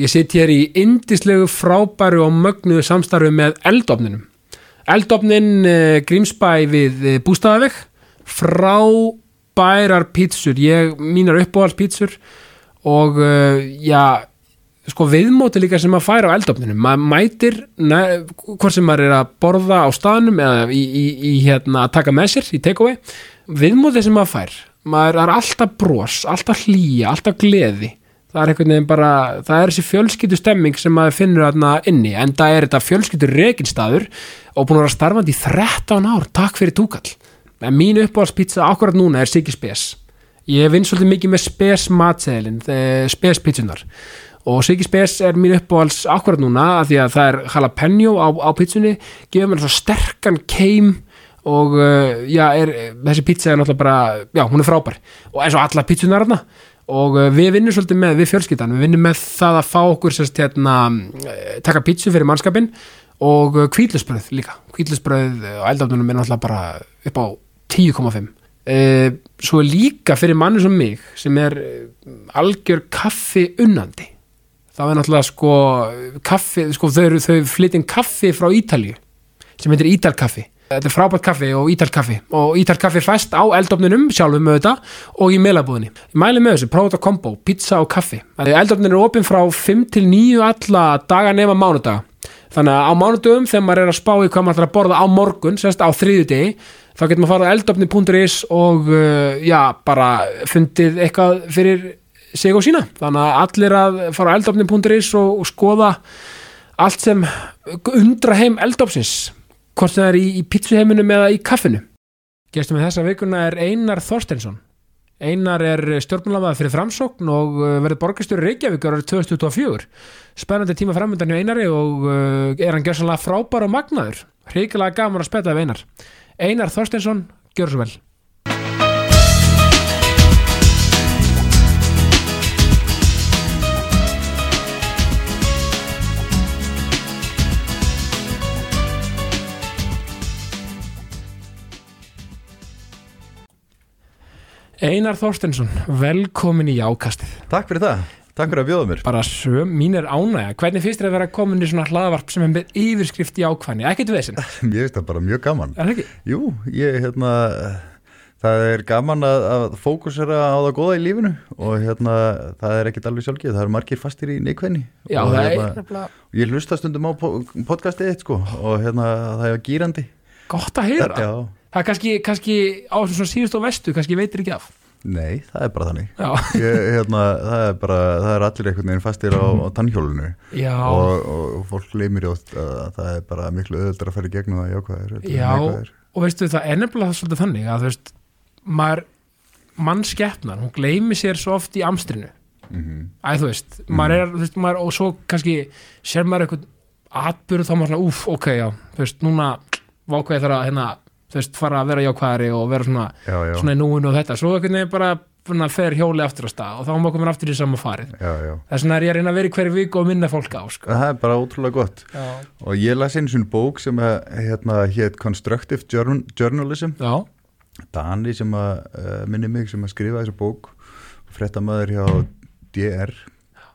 Ég sitt hér í indislegu frábæru og mögnuðu samstarfi með eldofninum. Eldofnin uh, Grímsbæ við uh, Bústaðaveg, frábærar pítsur, ég, mínar uppáhaldspítsur og uh, já, sko viðmóti líka sem maður fær á eldofninum. Maður mætir, ne, hvort sem maður er að borða á staðnum eða í, í, í hérna að taka með sér í takeaway, viðmóti sem maður fær, maður er alltaf bros, alltaf hlýja, alltaf gleði það er einhvern veginn bara, það er þessi fjölskyldu stemming sem maður finnur þarna inni en það er þetta fjölskyldu reginstaður og búin að vera starfandi í 13 ár. Takk fyrir túkall. En mín uppáhaldspizza akkurat núna er Siggi Spes. Ég vinn svolítið mikið með Spes matseðilin, Spes pizzunar og Siggi Spes er mín uppáhalds akkurat núna að því að það er jalapeno á, á pizzunni, gefur mér svo sterkan keim og uh, já, er, þessi pizza er náttúrulega bara já, hún er frábær. Og eins og alla pizzunar þarna og uh, við vinnum svolítið með, við fjölskyldan við vinnum með það að fá okkur sérst, hérna, eh, taka pítsu fyrir mannskapin og kvíðlusbröð líka. Kvíðlusbröð og eldafnunum er náttúrulega bara upp á 10,5 uh, svo líka fyrir manni sem mig sem er eh, algjör kaffi unnandi það er náttúrulega sko kaffi, sko þau, þau flytjum kaffi frá Ítalju sem heitir Ítalkaffi Þetta er frábært kaffi og ítalkaffi og ítalkaffi fæst á eldofninum sjálfum þetta og í meilabúðinni. Ég mæli með þessu, prófa þetta kombo, pizza og kaffi. Eldofnin er opinn frá 5 til 9 alla daga nema mánudaga. Þannig að á mánudögum þegar maður er að spá í hvað maður ætlar að borða á morgun, sérst á þriðu degi, þá getur maður að fara á eldofni.is og uh, já, bara fundið eitthvað fyrir sig og sína. Þannig að allir að fara á eldofni.is og, og skoða allt sem undra heim eldofsins hvort það er í, í pítsuheiminum eða í kaffinu? Gestum við þessa vikuna er Einar Þorstensson Einar er stjórnmálamað fyrir framsókn og uh, verður borgastur Reykjavík árið 2024 spennandi tíma framöndan hjá Einari og uh, er hann gerðsannlega frábær og magnaður. Hrigilega gaman að spetta af Einar. Einar Þorstensson, gjör svo vel Einar Þorstensson, velkomin í ákastið Takk fyrir það, takk fyrir að bjóða mér. Bara söm, mín er ánægja. Hvernig finnst þér að vera komin í svona hlaðvarp sem er með yfirskrift í ákvæðni, ekkert veginn Mér finnst það bara mjög gaman. Er? Jú, ég, hérna það er gaman að, að fókusera á það goða í lífinu og hérna það er ekkert alveg sjálfgeð, það eru margir fastir í neikvæðni. Já, og, það er hérna, nefnilega Ég hlusta stundum á po- podcastið þitt sko og hérna það er gýrandi gott að heyra Það er kannski, kannski á svona síðust og vestu kannski veitir ekki af. Nei, það er bara þannig. Ég, hérna, það er bara, það er allir einhvern veginn fastir á, á tannhjólinu. Já, og, og fólk gleymir jótt að það er bara miklu öðuldar að í gegnum það jákvæðir Já. neikvæðir. og veistu það er nefnilega svolítið þannig að þú veist maður, mannskeppnan hún gleymi sér svo oft í amstrinu. Mhm. Æ, þú veist, maður er, þú veist, maður, og svo kannski sér maður eitthvað atbyrð þá maður svona, úf, ok, já, þú veist, núna vákveði þarf að, hérna, þú veist, fara að vera jákvæðari og vera svona, Já, já, svona í núinu og þetta, svo einhvern veginn bara svona, fer hjóli aftur á stað og þá maður komin aftur í sama farið. Þess vegna er ég að reyna að vera í hverju viku og minna fólk á, sko. Það er bara ótrúlega gott. Já, og ég las einu svona bók sem að, hérna, hétt Constructive Journ Journalism. Já, Dani sem að uh, minni mig sem að skrifa þessa bók fréttamaður hjá DR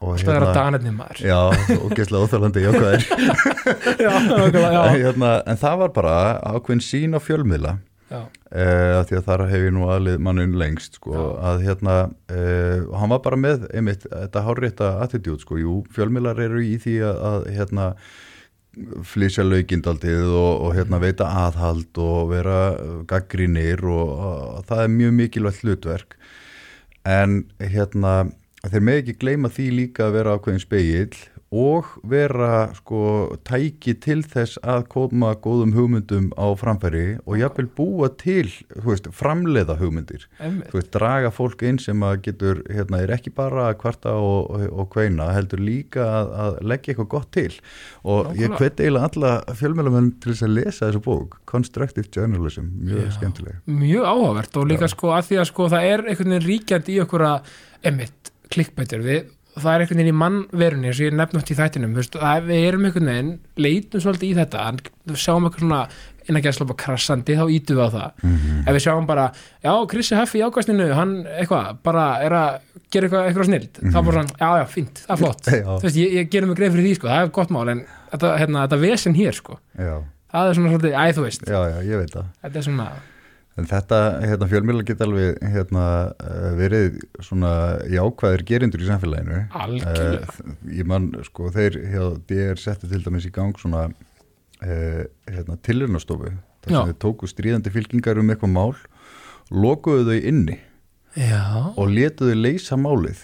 og það er að danetni maður. já, og gæslega óþálandi hérna, en það var bara ákveðin sín á fjölmiðla uh, því að þar hef ég nú aðlið mannun lengst sko, að hérna og hann var bara með einmitt þetta hárrétta attitút sko, jú, fjölmiðlar eru í því að, að hérna flýsja laukindaldið og, og hérna veita aðhald og vera gaggrínir og, og það er mjög mikilvægt hlutverk. En hérna þeir með ekki gleyma því líka að vera ákveðin spegill og vera sko tæki til þess að koma góðum hugmyndum á framfæri og jafnvel búa til, þú veist, framleiða hugmyndir. Veist, draga fólk inn sem að getur, hérna, er ekki bara að kvarta og, og, og kveina, heldur líka að, að leggja eitthvað gott til. Og ég Nákvæmlega. hveti eiginlega alla fjölmjölamenn til þess að lesa þessu bók Constructive Journalism, mjög Já. skemmtileg. Mjög áhugavert og líka sko að því að sko það er einhvern veginn ríkjandi í okkur að emitt, klikkbætur við það er einhvern veginn í mannverunni sem ég nefnum í þættinum, þú veist, að við erum einhvern veginn leitum svolítið í þetta, en sjáum eitthvað svona innan gæðslopa krassandi þá ítum við á það. Mhm. ef við sjáum bara, já, Krissi Haffi í ákvæmstinu hann eitthvað, bara er að gera eitthvað, eitthvað snild, þá bara svona, já, já, fínt það er flott, Mhm. Þú veist, ég, ég gerum mig greið fyrir því sko, það er gott mál, en þetta, hérna, þetta vesen hér, sko, já, það er svona svolítið, æ, já, já, er En þetta, hérna, fjölmjöla geta alveg hérna, eh, verið svona jákvæðir gerindur í samfélaginu. Algjörlega. Eh, Ég man, sko, þeir DR settu til dæmis í gang svona uh, hérna, tilraunastofu. þar Já. sem þeir tóku stríðandi fylkingar um eitthvað mál, lokuðu þau inni já, og letuðu leysa málið.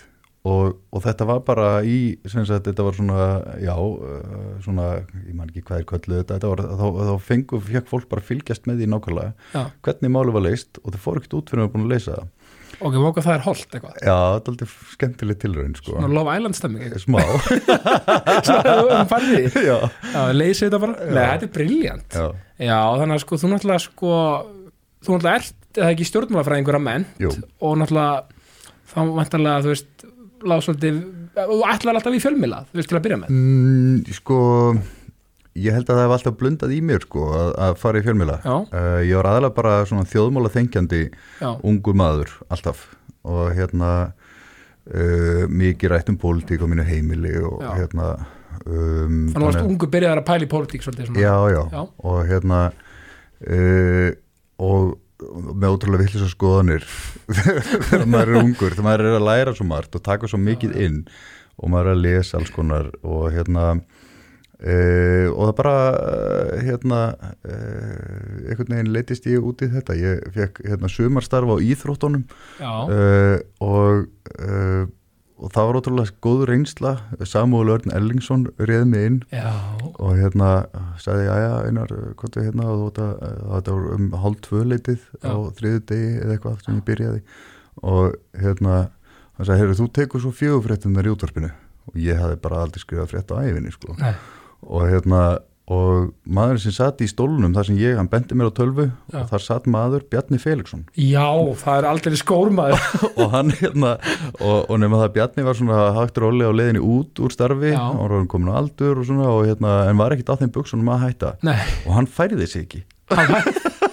Og, og þetta var bara í, sem sagt, þetta var svona, já, uh, svona, ég man ekki hvað er kölluð þetta, var, þá, þá fengu, fekk fólk bara fylgjast með því nákvæmlega já, hvernig máli var leist og það fór ekkert út fyrir að búin að leysa það. ok, móka það er holdt eitthvað, Já, þetta er aldrei skemmtileg tilraun sko. svona Love Island stemming eitthvað, Smá. svona, þú færði leysi þetta bara, nei, þetta er briljant, já, já, þannig að sko, þú náttúrulega sko, þú náttúrulega ert, eða ekki stjórnmálafræðingur að menn, Jú. og náttúrulega, þá vantarlega, þú veist, láð svolítið, og ætlar alltaf í fjölmila, þú veist, til að byrja með, mm, sko ég held að það hef alltaf blundað í mér sko að, að fara í fjölmjöla Já. ég var aðalega bara svona þjóðmála þengjandi já, ungur maður alltaf og hérna uh, mikið rætt um pólitík á mínu heimili og Já. hérna um, þannig varst ungu byrjaðar að pæla í pólitík svolítið já, já, Já. og hérna uh, og með ótrúlega vittlis skoðanir þegar maður er ungur, þegar maður er að læra svo margt og taka svo mikið inn og maður er að lesa alls konar og hérna uh, og það bara uh, hérna uh, einhvern veginn leitist ég út í þetta. Ég fekk hérna sumarstarf á íþróttunum já, uh, og uh, og það var ótrúlega góð reynsla. Samúl Örn Ellingsson réð mig inn já, og hérna sagði ég, aðja, einar, er hérna og þetta, var um hálf tvöleitið á Já. þriðu degi eða eitthvað sem ég byrjaði. Og hérna hann sagði, heyrðu, þú tekur svo fjögufréttunar í útvarpinu. Og ég hafði bara aldrei skrifað frétt á æfinni, sko. Nei, og hérna, og maður sem satt í stólunum þar sem ég, hann bendi mér á tölvu Já. og þar satt maður, Bjarni Felixson. Já, það er aldrei skórmaður, og hann hérna og, og það að Bjarni var svona hægt róli á leiðinni út úr starfi Já. og hann var komin á aldur og svona og hérna en var ekkit á þeim buksunum að hætta. Nei, og hann færði sig ekki. Þannig að-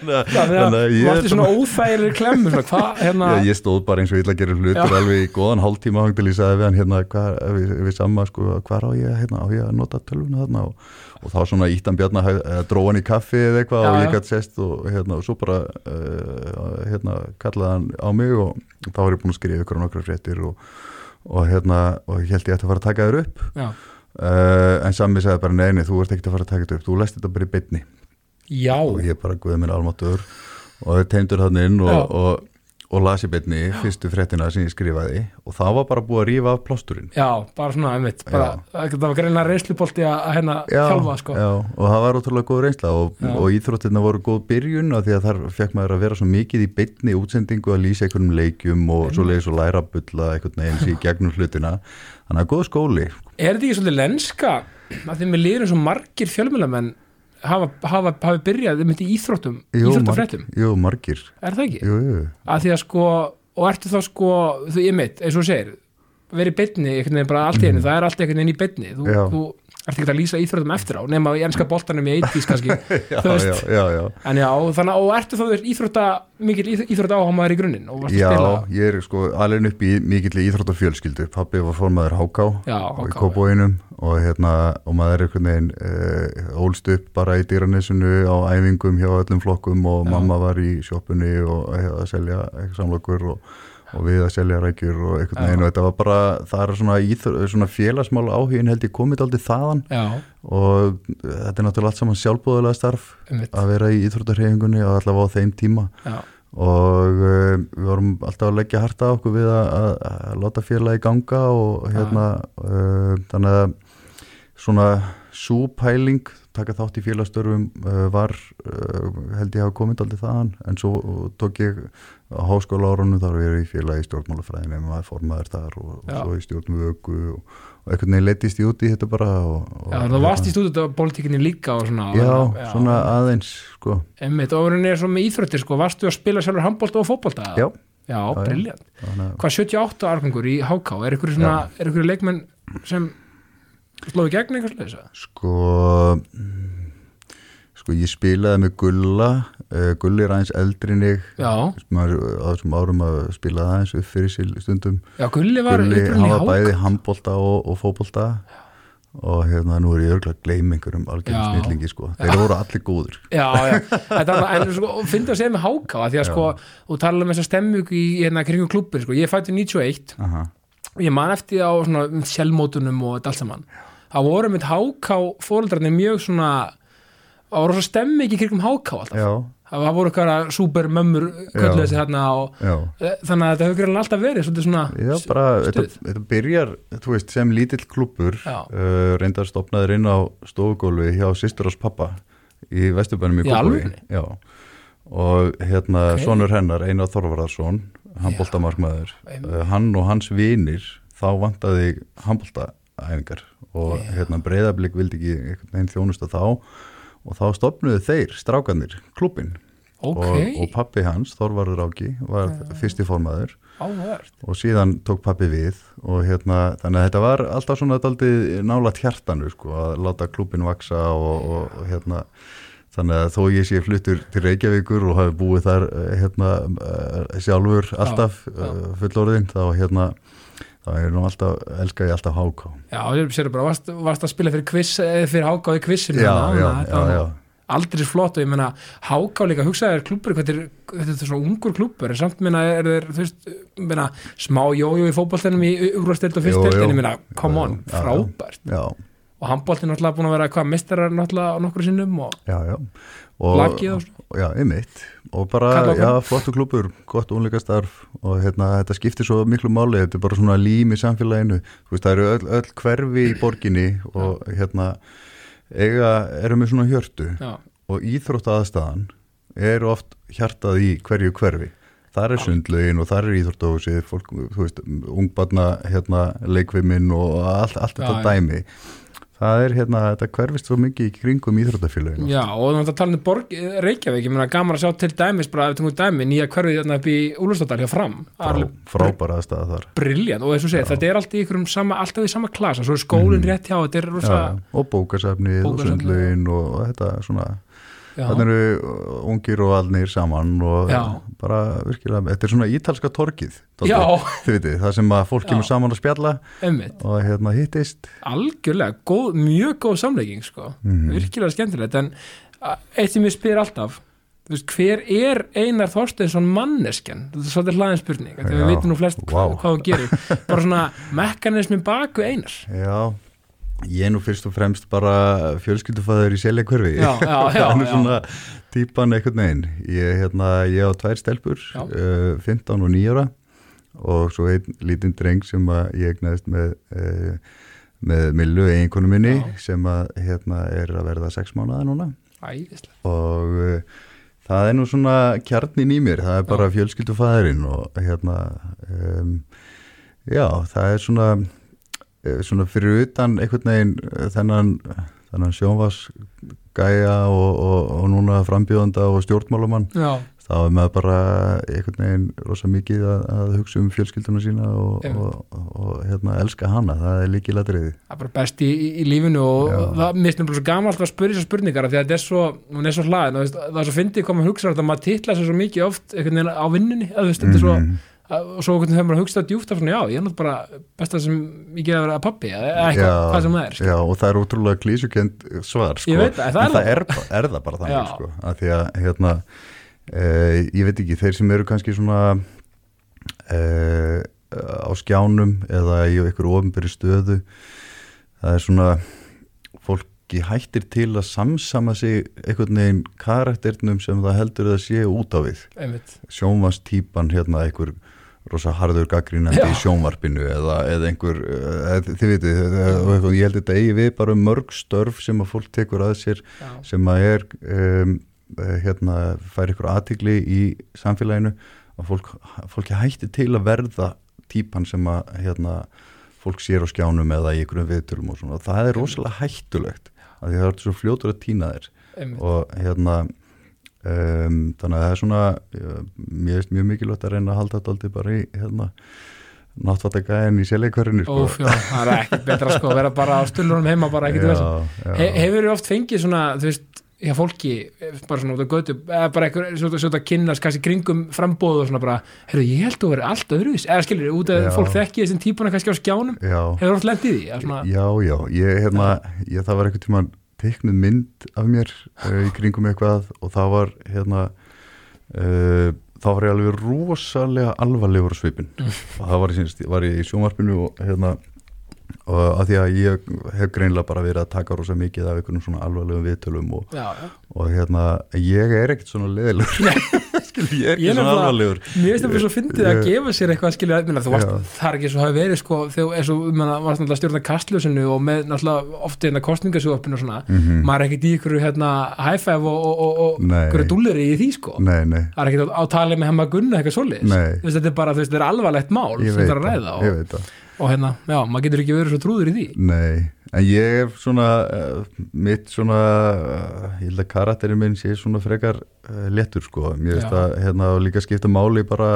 þannig þannig að að ég, varst í svona óþægilegri klemmu, svona, hvað, hérna, ég stóð bara eins og illa að gera hlutur alveg í góðan hálftíma hang til ég sagði við hann hérna hvað, við, við samma sko hvað á ég hérna á ég að nota tölvuna þarna? Og, og þá svona ítt hann bjarna uh, dróðan í kaffi eða eitthvað og ég gætt sest og hérna og svo bara uh, hérna kallaði hann á mig og þá var ég búin að skrifa ykkur á nokkra fréttir og, og hérna og ég held ég ætti að fara að taka þér upp. Uh, en Sammi sagði bara neini þú ert ekkert að fara að taka þetta upp, þú lest þetta bara í beinni já, og ég bara guði minn almáttur og þeir teimdur hann inn og, og, og lasi beinni fyrstu fréttina sem ég skrifaði og það var bara búið að rífa af plásturinn. Já, bara svona, einmitt, bara, það var greinlega reynslubolti að hérna hjálfa, sko, já, og það var ótrúlega góð reynsla og, og íþróttirna voru góð byrjun af því að þar fekk maður að vera svo mikið í beinni útsendingu að lýsa einhvernum leikjum og svo leiðis og læra að bulla einhvern veginn í gegnum hlutina. Þannig að góð skóli. Er þetta ekki svolítið lenska? Að hafa, hafa, hafa byrjað um þetta í íþróttum, íþróttafréttum. jú, margir. Er það ekki? jú, jú. að því að sko, og ertu þá sko þú ég mitt, eins og segir verið einhvern veginn bara allt í einu, það er allt einhvern veginn í beinni, þú, þú ert ekki að lýsa íþróttum eftir á, nema í ennska boltanum í 80s kannski, já, já, já, já. en já, og þannig, og ertu þá veist, íþrótta mikil íþrótta áhámaður í grunninn? Og varst að Já, spila? ég er sko alveg upp í mikill íþróttafjölskyldu. Pappi var formaður Háká og í Kóbóinum og hérna og maður er einhvern veginn uh, ólst upp bara í dýranesinu á æfingum hjá öllum flokkum og mamma var í sjoppunni og eh, að selja samlokur og, og við að selja rækjur og Já. veginn og þetta var bara, það er svona, svona félagsmál áhugin held ég komið aldrei þaðan. Já, og þetta er náttúrulega allt saman sjálfbúðulega starf einmitt, að vera í íþróttarhefingunni og allavega á þeim tíma. Já, og uh, við vorum alltaf að leggja harta á okkur við að, að, að láta félagi ganga og hérna uh, þannig að svona súpæling taka þátt í félagstörfum uh, var uh, held ég hafa komið aldrei þaðan. En svo tók ég á háskóla árunum þar og ég er í félagi stjórnmálafræðin en maður formaður þar og, og svo í stjórnvöku og, og einhvern veginn leittist ég út í þetta bara og, já, þannig að þú varst í stúdið á politíkinni líka og svona, já, og, svona aðeins sko, einmitt, og verður neður svo með íþróttir sko, varstu að spila sjálfur handbólta og fótbolta? Já, já, að hvað 78 árgangur í HK er ykkur svona, er ykkur leikmenn sem slóðu gegn eitthvað sliðis Sko mm, sko ég spilaði með Gulla Gulli er aðeins eldri en ég. Já, maður á þessum árum að spila aðeins upp fyrir sér stundum. Já, Gulli var Gulli, upprunni hann í var hák bæði handbolta og, og fótbolta. Og hérna nú er ég örgulega að gleyma einhverjum algjörnum Já. snillingi sko, þeir voru allir góður já, já, þetta en sko, finnst að segja með háká að því að sko, þú tala um þessa stemmug í hérna kringum klubbin, sko, ég fætti 91 Aha. og ég man eftir á svona sjálfmótunum og þetta allt saman. Það voru með háká fóreldrarnir mjög svona það voru svo stemmig í kringum háká alltaf. Já, það voru eitthvað supermömmur kölluðu Já. þessi hérna og já. eh, þannig að þetta hefur greinilega alltaf verið svona Já, bara, þetta, þetta byrjar, veist, sem lítill klubur uh, reyndar stopnaður inn á stofugólfi hjá sýstur ás pappa í Vesturbænum í Kópaví. og hérna Ok. sonur hennar, Einar Þorvarðarsson handbóltamarkmaður, uh, hann og hans vinir, þá vantaði handbóltaæfingar og hérna breyðablík vildi ekki veginn þjónusta þá og þá stopnuðu þeir, strákanir, klubbin ok, og, og pappi hans, Þorvarður Áki, var fyrsti formaður. Áhverð og síðan tók pappi við og hérna, þannig að þetta var alltaf svona daldið nálat hjartanu sko, að láta klubin vaksa og, og, og hérna, þannig að þó ég sé fluttur til Reykjavíkur og hafi búið þar eh, hérna eh, sjálfur alltaf já. fullorðin þá hérna þá er nú alltaf, elska ég alltaf háká já, ég sér bara, varst, varst að spila fyrir quiz eða fyrir háká í quizinu já, já, já, já, aldrei flott og ég meina háká líka, hugsaði er klubur þetta er, þetta er svona ungur klubur en samt meina er þeir, smá jójó í fótboltenum í úrvastild og jú. en ég meina, come on, Já, já. frábært já, og handboltin náttúrulega búin að vera hvað mistarar náttúrulega á nokkru sinnum og já, já. og, Lakið og já, einmitt og bara, já, flottu klubur gott unleikastarf og hérna, þetta skiptir svo miklu máli, þetta er bara svona lím í samfélaginu, þú veist, það eru öll, öll hverfi í borginni og hérna eiga, eru með svona hjörtu já, og íþrótta aðstæðan er oft hjartað í hverju hverfi. Þar er sundlaugin og þar er íþróttahúsið fólk, þú veist, ungbarna hérna, leikviminn og allt, allt Já, þetta já. dæmi það er hérna, þetta hverfist svo mikið í kringum íþróttafélaginu já, og þannig að tala um borg, Reykjavík, ég meina gaman að sjá til dæmis bara ef við tungum dæmi, nýja hverfið þarna upp í Úlfstóttar hjá fram, Frá, frábæra aðstæða þar. Briljant og eins og segja, þetta er alltaf í ykkurum sama, alltaf í sama klasa, svo er skólinn rétt hjá, þetta er rosa já, og bókasafnið og sundlaugin og, þetta svona þannig eru uh, ungir og alnir saman og Já. bara virkilega, þetta er svona ítalska torkið veitir, það sem að fólk Já. kemur saman að spjalla einmitt, og hérna hittist. Algjörlega góð, mjög góð samlegging sko, Mhm. virkilega skemmtilegt en eitt sem ég spyr alltaf veist, hver er Einar Þorsteinsson manneskjan, þetta er svolítið hlaðin spurning við veitum nú flest vá. hvað þú gerir. Bara svona mekanismin baku Einar. Já, ég er nú fyrst og fremst bara fjölskyldufæður í selja er já. svona típan einhvern veginn. Ég, hérna, ég á tvær stelpur uh, 15 og 9 ára og svo einn lítinn dreng sem ég egnaðist með uh, með Millu, eiginkonu minni Já. sem að hérna er að verða 6 mánuða núna. Æðislega, og uh, það er nú svona kjarnin í mér, það er bara fjölskyldufæðurinn og hérna um, já, það er svona eh, svona fyrir utan einhvern veginn eh, þennan, þennan sjónvarsgæja og, og, og núna frambjóðanda og stjórnmálamann já, þá er maður bara einhvern veginn rosa mikið að, að hugsa um fjölskylduna sína og, og, og, hérna elska hana, það er líkið ladriði það er bara best í, í, lífinu og Já. það mistum bara svo gaman alltaf að spyrja þessar spurningar því að þetta er svo, hún er svo hlaðin það er svo fyndið hvað maður hugsa að maður titla sér svo mikið oft einhvern veginn á vinnunni að þú veist, þetta er svo Mhm. að- og svo veginn hefur maður hugsað djúft af svona, já, ég er náttúrulega bara besta sem ég gera að vera pappi eða eitthvað, hvað sem það er já, og það er útrúlega klísukend svar sko. Ég veit það, en það er er, það bara þannig sko. að því að hérna, e, ég veit ekki, þeir sem eru kannski svona e, á skjánum eða í einhverju ofinberi stöðu það er svona fólki hættir til að samsama sig einhvern veginn karakternum sem það heldur að sé út á við einmitt, sjónvastýpan hérna einhver rosa harður gaggrínandi í sjónvarpinu eða, eða einhver, eða, þið veitir eða, ég held þetta eigi við bara um mörg störf sem að fólk tekur að sér já, sem að er um, eh, hérna, fær ykkur aðtigli í samfélaginu og fólk, fólki hætti til að verða típan sem að hérna, fólk sér á skjánum eða í ykkurum viðtölum og svona, það er rosalega hættulegt af því það er svo fljótur að týna þér. Einmitt. Og hérna um, þannig að það er svona mér veist mjög mikilvægt að reyna að halda þetta aldrei bara í hérna náttfattagæðin í sérleikverðinu sko. Óf, já, það er ekki betra sko að vera bara á stullunum heima bara ekkert já. He, hefur þið oft fengið svona, þú veist hjá fólki bara svona út á götu eða bara eitthvað svona, svona kynnast kannski kringum frambóð og svona bara, heyrðu ég held að vera allt öðruvis eða skilur, út af fólk þekki þessum típuna kannski á skjánum já, hefur oft lent í svona, já, já ég, hérna, ég, teiknuð mynd af mér uh, í kringum eitthvað og það var hérna uh, þá var ég alveg rosalega alvarlegur svipin Mm. og það var, ég, var ég í sjónvarpinu og hérna og að því að ég hef greinlega bara verið að taka rosa mikið af einhvern svona alvarlegum viðtölum og, já, já. og hérna ég er ekkert svona leðilegur Skil, ég er ekki er svona alvarlegur. Mér finnst það bara svo fyndið að gefa sér eitthvað skilja, minna, þú varst, það er ekki svo hafi verið sko, þegar minna, varst náttúrulega að stjórna kastljósinu og með náttúrulega ofti hérna kostningasjófinu og svona, Mhm. maður er ekkert í ykkur hérna five og, og, og, ykkur dúlleri í því sko. Nei, nei, það er ekkert á, á tali með hemma gunna eitthvað. Þú veist, þetta er bara, þú veist, þetta er alvarlegt mál sem það er að ræða og, og hérna, já, maður getur ekki verið svo trúður í því. Nei, en ég er svona uh, mitt svona uh, ég held að karakterinn minn sé svona frekar uh, léttur sko, mér veist að hérna líka skipta máli bara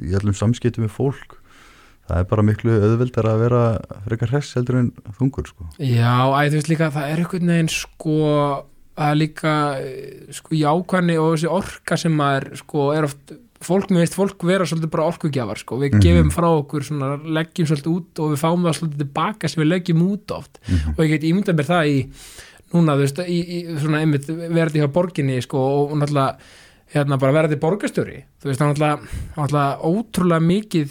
í öllum samskiptum með fólk. Það er bara miklu auðveldar að vera frekar hress heldur en þungur sko. Já, æ, þú veist líka, það er einhvern veginn sko, er líka eh, sko jákvæðni og þessi orka sem maður sko er oft fólk, mér veist, fólk vera svolítið bara orkugjafar sko, við Mhm. gefum frá okkur svona, leggjum svolítið út og við fáum það svolítið tilbaka sem við leggjum út oft Mhm. og ég get ímyndað mér það í núna, þú veist, í, í svona einmitt verði hjá borginni sko og náttúrulega hérna bara verði borgarstjóri þú veist, það er náttúrulega, náttúrulega ótrúlega mikið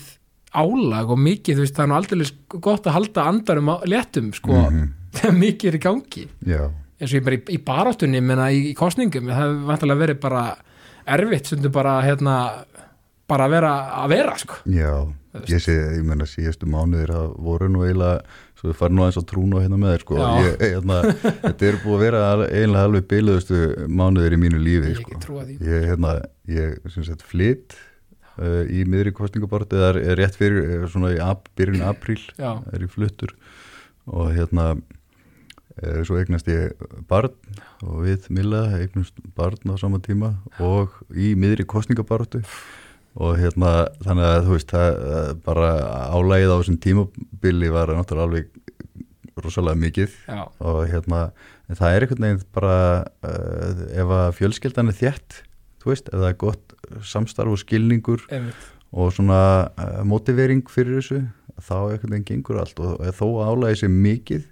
álag og mikið, þú veist, það er aldrei gott að halda andarum á- léttum sko, Mhm. þegar mikið er í gangi Já, eins og ég bara í, í baráttunni menna í kostningum, það hefur vantilega verið bara erfitt, stundum bara hérna, bara að vera að vera sko. já, ég sé ég menna síðustu mánuðir það voru nú eiginlega svo við farum nú eins og trúnu hérna með þér sko. Ég, hérna, þetta er búið að vera eiginlega alveg byluðustu mánuðir í mínu lífi ég sko. ég, hérna, ég sem sagt flytt uh, í miðri kostningaborti eða er, rétt fyrir eh, svona í ap, byrjun apríl já, er ég fluttur. Og hérna svo eignast ég barn og við Milla eignast barn á sama tíma og í miðri kostningaborti og hérna þannig að þú veist það eh, bara álægið á þessum tímabili var náttúrulega alveg rosalega mikið. Já, og hérna það er einhvern veginn bara uh, ef að fjölskeldan er þétt þú veist, ef það er gott samstarf og skilningur einmitt. og svona uh, motivering fyrir þessu þá einhvern veginn gengur allt. Og, þó álægi sér mikið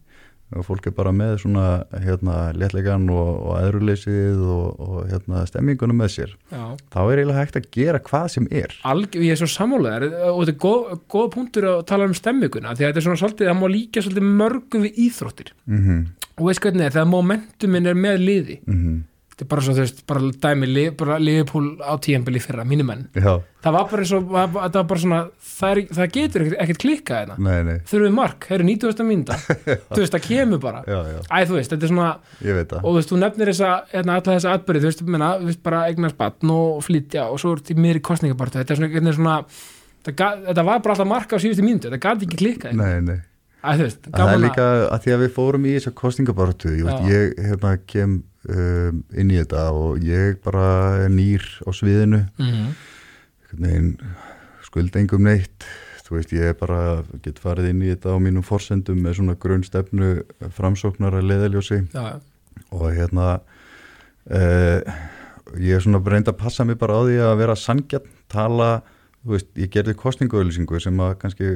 og fólk er bara með svona hérna léttlegan og, og eðruleysið og, og hérna stemmingunum með sér. Já. þá er eiginlega hægt að gera hvað sem er. Alg, ég er svo sammálaðar og þetta er góð, góð punktur að tala um stemminguna því að þetta er svona svolítið, það má líka svolítið mörgum við íþróttir. Mm og veist hvernig er, þegar momentumin er með liði. -hmm. Þetta er bara svo, þú veist, bara dæmi bara liðpúl á tíjambili fyrra, mínu menn. Já, það var bara eins og, það var bara svona það, er, það getur ekkert, hérna. Nei þurfum við mark, það eru 90. mínúta. Þú veist, það kemur bara. Já, já, Æ, þú veist, þetta er svona, það. Og þú veist, þú nefnir þessa, hérna, alla þessa atbyrði, þú veist, menna, þú veist, bara eignast batn og flytja og svo er þetta miðri kostningabartu, þetta er svona, þetta er svona þetta, ga- þetta var bara alltaf marka á síðustu mínútu, þetta gæti ekki klikkað, Nei, nei. Æ, þú veist, Það er líka að því að við fórum í þessa kostningabartu, ég, veist, ég hérna, kem um, inn í þetta og ég bara er nýr á sviðinu, mm einhvern veginn skulda engum neitt, þú veist ég er bara get farið inn í þetta á mínum forsendum með svona grunnstefnu framsóknar að leðaljósi já, og hérna uh, ég er svona reynd að passa mig bara á því að vera sangjarn, tala, veist, ég gerði kostningaauðlýsingu sem að kannski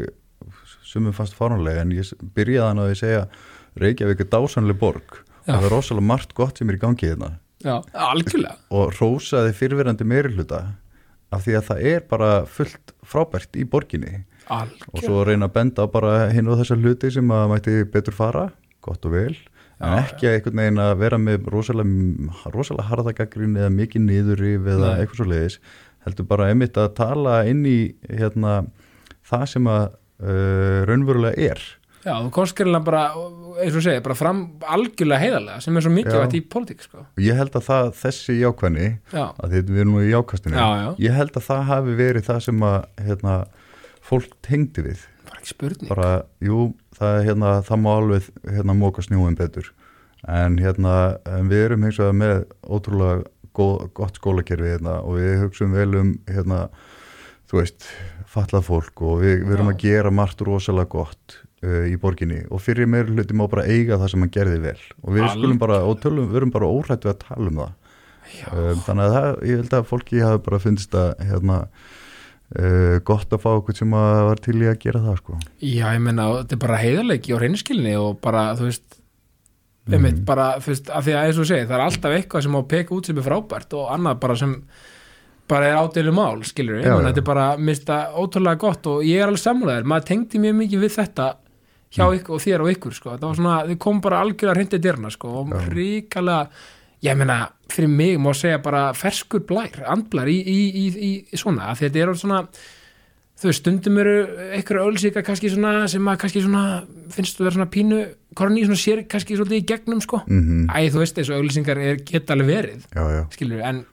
sumum fast fáránlega en ég byrjaði að ég segja Reykjavík er dásanlega borg það er rosalega margt gott sem er í gangi hérna. Já, algjörlega. Og rósaði fyrirverandi meiri hluta af því að það er bara fullt frábært í borginni. Og algjörlega, svo reyna að benda bara hinn og þessar hluti sem að mætti betur fara gott og vel, en Já, ekki að einhvern veginn að vera með rosalega, rosalega harðagagrin eða mikið niðurrif eða Nei. eitthvað svo leiðis heldur bara einmitt að tala inn í hérna, það sem að uh, raunverulega er já, þú komst skilina bara eins og segja, bara fram algjörlega heiðarlega sem er svo mikilvægt í pólitík, sko. Og ég held að það, þessi jákvæðni já, að þetta við erum nú í jákastinu Já, já. ég held að það hafi verið það sem að hérna, fólk tengdi við. Bara ekki spurning. Bara, jú, það, er, hérna, það má alveg hérna, móka snjóin betur. En, hérna, en við erum hins vegar með ótrúlega góð, gott skólakerfi hérna, og við hugsaum vel um hérna, þú veist, fallað fólk og við, við erum Já. að gera margt rosalega gott uh, í borginni. Og fyrir meir hluti má bara eiga það sem hann gerði vel. Og við Alg- skulum bara, og tölum, við erum bara óhrætt við að tala um það. Um, þannig að það, ég held að fólki hafi bara finnst að hérna uh, gott að fá okkur sem að var til í að gera það sko. Já, ég meina, þetta er bara heiðarleiki og reynskilni og bara, þú veist Mhm. einmitt, bara, þú veist, af því að eins og þú segir, það er alltaf eitthvað sem á peka út sem er frábært og annað bara sem bara er ádeilu mál, skilur Já, já. þetta er bara mista ótrúlega gott og ég er alveg sammálaður, maður tengdi mjög mikið við þetta hjá Mm. ykkur og þér og ykkur, sko, það var svona, þið kom bara algjörlega hrindið dyrna, sko, og ríkalega, ég meina, fyrir mig má segja bara ferskur blær, andblær í, í, í, í svona, þetta er svona, þú veist, stundum eru einhverju ölsíka kannski svona sem að kannski svona finnst þú vera svona pínu korni svona sér kannski svolítið í gegnum sko. Mm Æ, þú veist, þessu ölsingar er geta alveg verið Já, já, skilur, en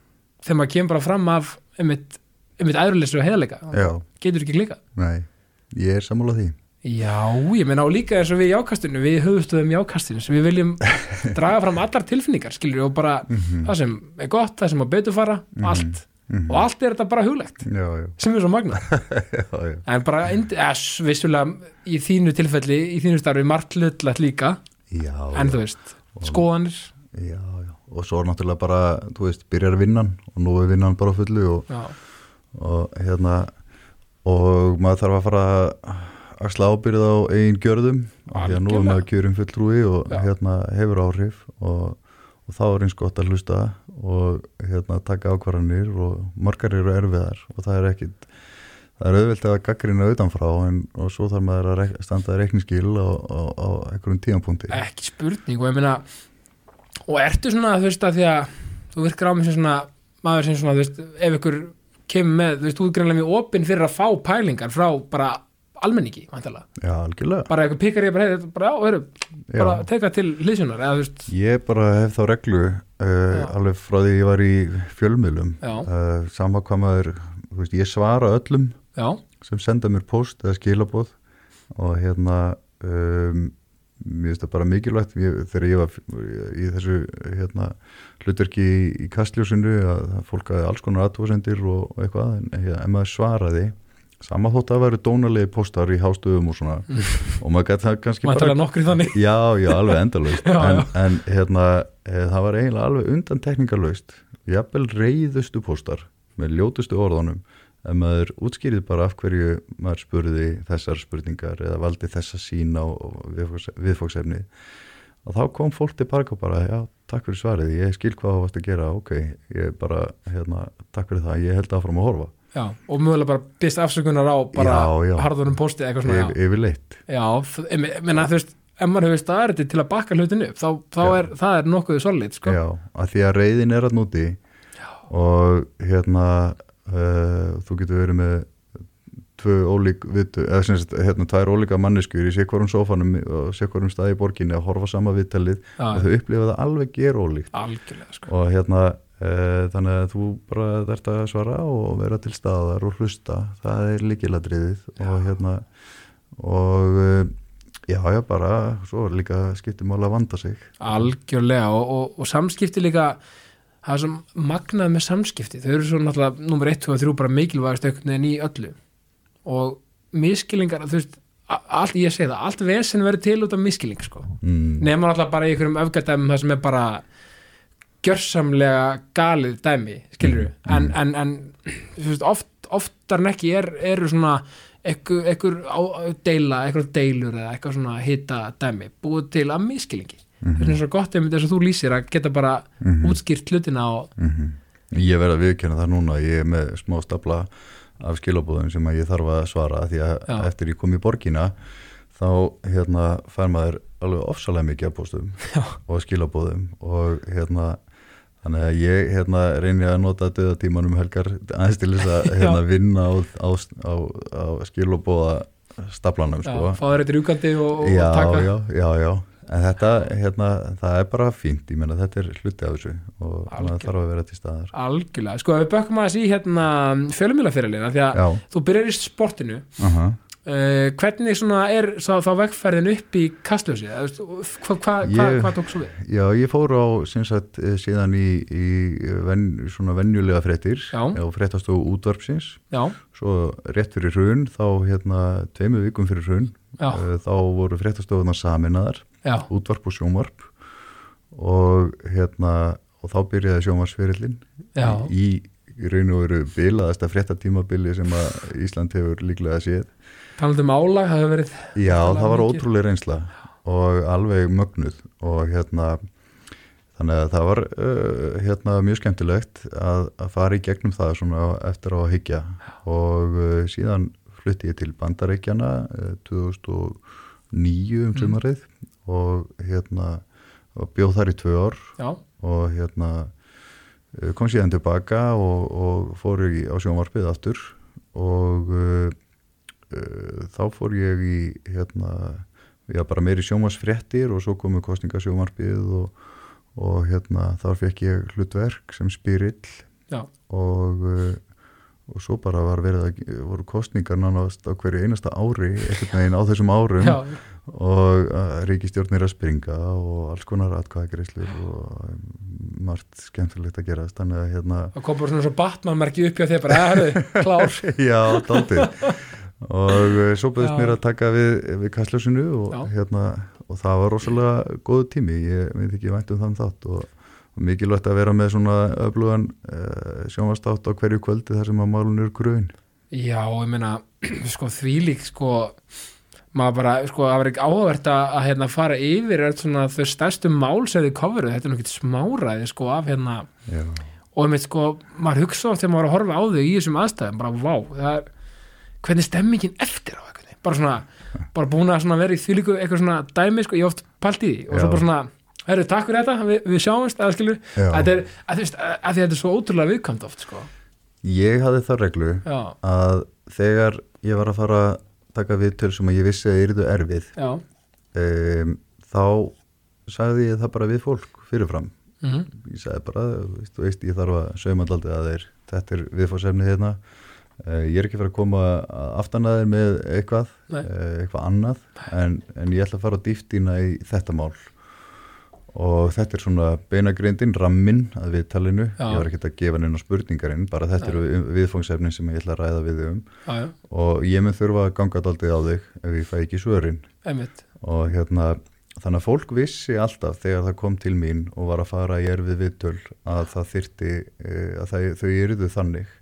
þegar maður kemur bara fram af einmitt, einmitt æðrulissu og heiðalega já, getur ekki klika nei ég er sammálað því Já, ég meina og líka eins og við í jákastinu við höfustöðum jákastinu sem við viljum draga fram allar tilfinningar, skilur og bara það sem er gott, það sem er betur fara allt, Mhm. og allt er þetta bara huglegt Já, já, sem er svo magna já, já, en bara, indi- eða, s- vissulega í þínu tilfelli, í þínu starfi margt hlutlegt líka, já, en þú veist skoðanir, já, já. Og svo er náttúrulega bara, þú veist, byrjar vinnan og nú er vinnan bara fullu og, og hérna og maður þarf að fara að axla ábyrð á eigin gjörðum því að nú er maður kjörum fulltrúi og Já. hérna hefur áhrif og, og þá er eins gott að hlusta og hérna taka ákvarðanir og margar eru erfiðar og það er ekkit það er auðvelt að gaggrina utanfrá en, og svo þarf maður að rek standa reikningsskil á, á, á einhverjum tíðanpunkti ekki spurning og ég meina og ertu svona, þú veist, að því að þú virkar á mig sem svona maður sem svona, þú veist, ef ykkur kemur með, þú veist, þú greinlega mjög opinn fyrir að fá pælingar frá bara almenningi, Já, algjörlega. Bara eitthvað pikar ég bara, hey, bara já, heru, bara teka til veist, Ég bara hef þá reglu uh, alveg frá því ég var í fjölmiðlum uh, sama hvað maður þú veist, ég svara öllum já, sem senda mér post eða skilaboð og hérna um, mér finnst það bara mikilvægt. Ég, þegar ég var í þessu hérna, hlutverki í, í kastljósinu að fólk hafi alls konar aðtóðsendir og, og eitthvað en, en maður svaraði sama þótt að væri dónalegi postar í hástöðum og svona. Og maður gæti það kannski maður tala nokkri þannig. Já, já, alveg endalaust. Já, en, en hérna, e, það var eiginlega alveg undantekningarlaust. Jafnvel reyðustu póstar með ljótustu orðunum. En maður útskýrið bara af hverju maður spurði þessar spurningar eða valdi þessa sín á viðfóks- viðfóksefni og þá kom fólk til park og bara, já, takk fyrir svarið. Ég skil hvað það varst að gera, ok ég bara, hérna, takk fyrir það. Ég held áfram að horfa, já, og mögulega bara byrst afsökunar á bara Já, já. harðunum posti eitthvað svona, Yf, yfirleitt já, já ég me- meina, þú veist, ef maður hefur staðariti til að bakka hlutinu upp, þá, þá Já. er það er nokkuð solid, sko, Já, að því að reyðin er að núti og hérna uh, þú getur verið með tvö ólík vitu, eða sem sagt, hérna tvær ólíka manneskur í sikvarum sófanum og sikvarum staði í borginni að horfa sama viðtalið Já. og þau upplifa það alveg ger ólíkt algjörlega, sko og hérna þannig að þú bara þarft að svara og vera til staðar og hlusta. Það er líkiladriðið og hérna og uh, já, já, bara svo er líka skiptum mála að vanda sig. Algjörlega og, og, og samskipti líka það er sem magnað með samskipti. Þau eru svo náttúrulega nummer 1, 2 og 3 bara mikilvægast einhvern veginn í öllu. Og miskilingar, þú veist allt, ég segi það, allt vesen verður til út af miskiling sko, mm. nema náttúrulega bara í einhverjum öfgældæmum það sem er bara gjörsamlega galið dæmi skilur Mm, en, en, en þú veist, oft, oftar en ekki er, eru svona ekkur, deila, ekkur deilur eða eitthvað svona hita dæmi búið til að miskilingi Mhm. þess vegna er svo gott einmitt þess að þú lýsir að geta bara útskýrt hlutina og Mm Ég verð að viðkjöna það núna, ég er með smá stapla af skilabóðum sem að ég þarf að svara því að Já. eftir ég kom í borgina þá hérna fær maður alveg ofsalega mikið af póstum Já. og skilabóðum og hérna þannig að ég hérna reyni að nota döðatímanum helgar aðeins til þess að hérna vinna á, á, á, á skilabóða staplanum já, sko. fá þér eitthvað rúkandi og, og já, taka. já, já, já. En þetta, hérna, það er bara fínt. Ég menna þetta er hluti af þessu og maður þarf að vera til staðar. Algjörlega, sko við bökkum aðeins í hérna fjölumilafyrirlina því að Já, þú byrjar í sportinu. Aha. uh, hvernig svona er þá, þá vegferðin upp í kastljósi? Hvað hva, hva, hva, tók svo við? Já, ég fór á sagt eh, síðan í, í ven, svona venjulega fréttir Já. og fréttastofu útvarpsins. Já, svo rétt fyrir hrun þá hérna tveimu vikum fyrir hrun uh, þá voru fréttastofunar saminaðar já, útvarp og sjónvarp. Og hérna og þá byrjaði sjónvarsferillin í, í raun og veru bilaðasta fréttatímabili sem að Ísland hefur líklega séð talandi um álag hefur verið, Já, það var mikið. ótrúlega reynsla og alveg mögnuð og hérna þannig að það var uh, hérna mjög skemmtilegt að, að fara í gegnum það svona eftir á að hyggja og uh, síðan flutti ég til Bandareikjana uh, 2009 um Mm. sumarið og hérna og bjóð þar í tvö ár já, og hérna uh, kom síðan tilbaka og, og fór í, á sjónvarpið aftur og uh, þá fór ég í hérna, já bara meiri sjónvarsfréttir og svo komu kostningasjónvarpið og, og hérna þar fekk ég hlutverk sem spyrill og uh, og svo bara var verið að voru kostningar nánast á hverju einasta ári einhvern veginn á þessum árum já, og uh, ríkistjórnir að springa og alls konar atkvæðagreislur og margt skemmtilegt að gerast. Þannig að hérna, það kom bara svona svo Batman merkið upp hjá þér bara, herðu, klár. Já, daldið og uh, svo bæðist mér að taka við, við kastljósinu og, hérna, og það var rosalega góðu tími, ég veit ekki vænt um þann þátt og, og mikilvægt að vera með svona öflugan uh, sjónvastátt á hverju kvöldi þar sem að málun eru grun Já, ég meina, sko þvílík sko, maður bara sko, það var ekki áhvergt að, hérna, fara yfir svona þau stærstu mál sem þið coveruð, þetta er ekki smáræði sko af hérna, já, og ég meint sko maður hugsa oft þegar maður horfa á þau í þessum aðstæðum, bara vá, það er hvernig stemmingin eftir á eitthvað bara svona, bara búin að vera í þvílíku eitthvað svona dæmi, sko, ég oft pælt í því. Og svo bara svona, herru, takk fyrir þetta við, við sjáumst, eða skilur, þetta er að, veist, að, að því að þetta er svo ótrúlega viðkvæmt oft, sko, ég hafði það reglu já, að þegar ég var að fara að taka viðtöl sem að ég vissi að yrðu erfið um, þá sagði ég það bara við fólk fyrirfram. Mm ég sagði bara, þú veist, ég þarf að saumandaldið að þeir, þetta er viðfórsefni hérna ég er ekki fara að koma aftan að þeir með eitthvað Nei. uh, eitthvað annað en, en ég ætla að fara að dýftina í þetta mál. Og þetta er svona beinagrindin, ramminn að viðtalinu, Já. ég var ekki að gefa neina spurningarinn, bara þetta eru viðfóngsefni sem ég ætla að ræða við þig um. Já, já, og ég mun þurfa að ganga daldið á þig ef ég fæ ekki svörin. Einmitt. Og hérna þannig að fólk vissi alltaf þegar það kom til mín og var að fara í erfið viðtöl að það þyrti að það, þau eruðu þannig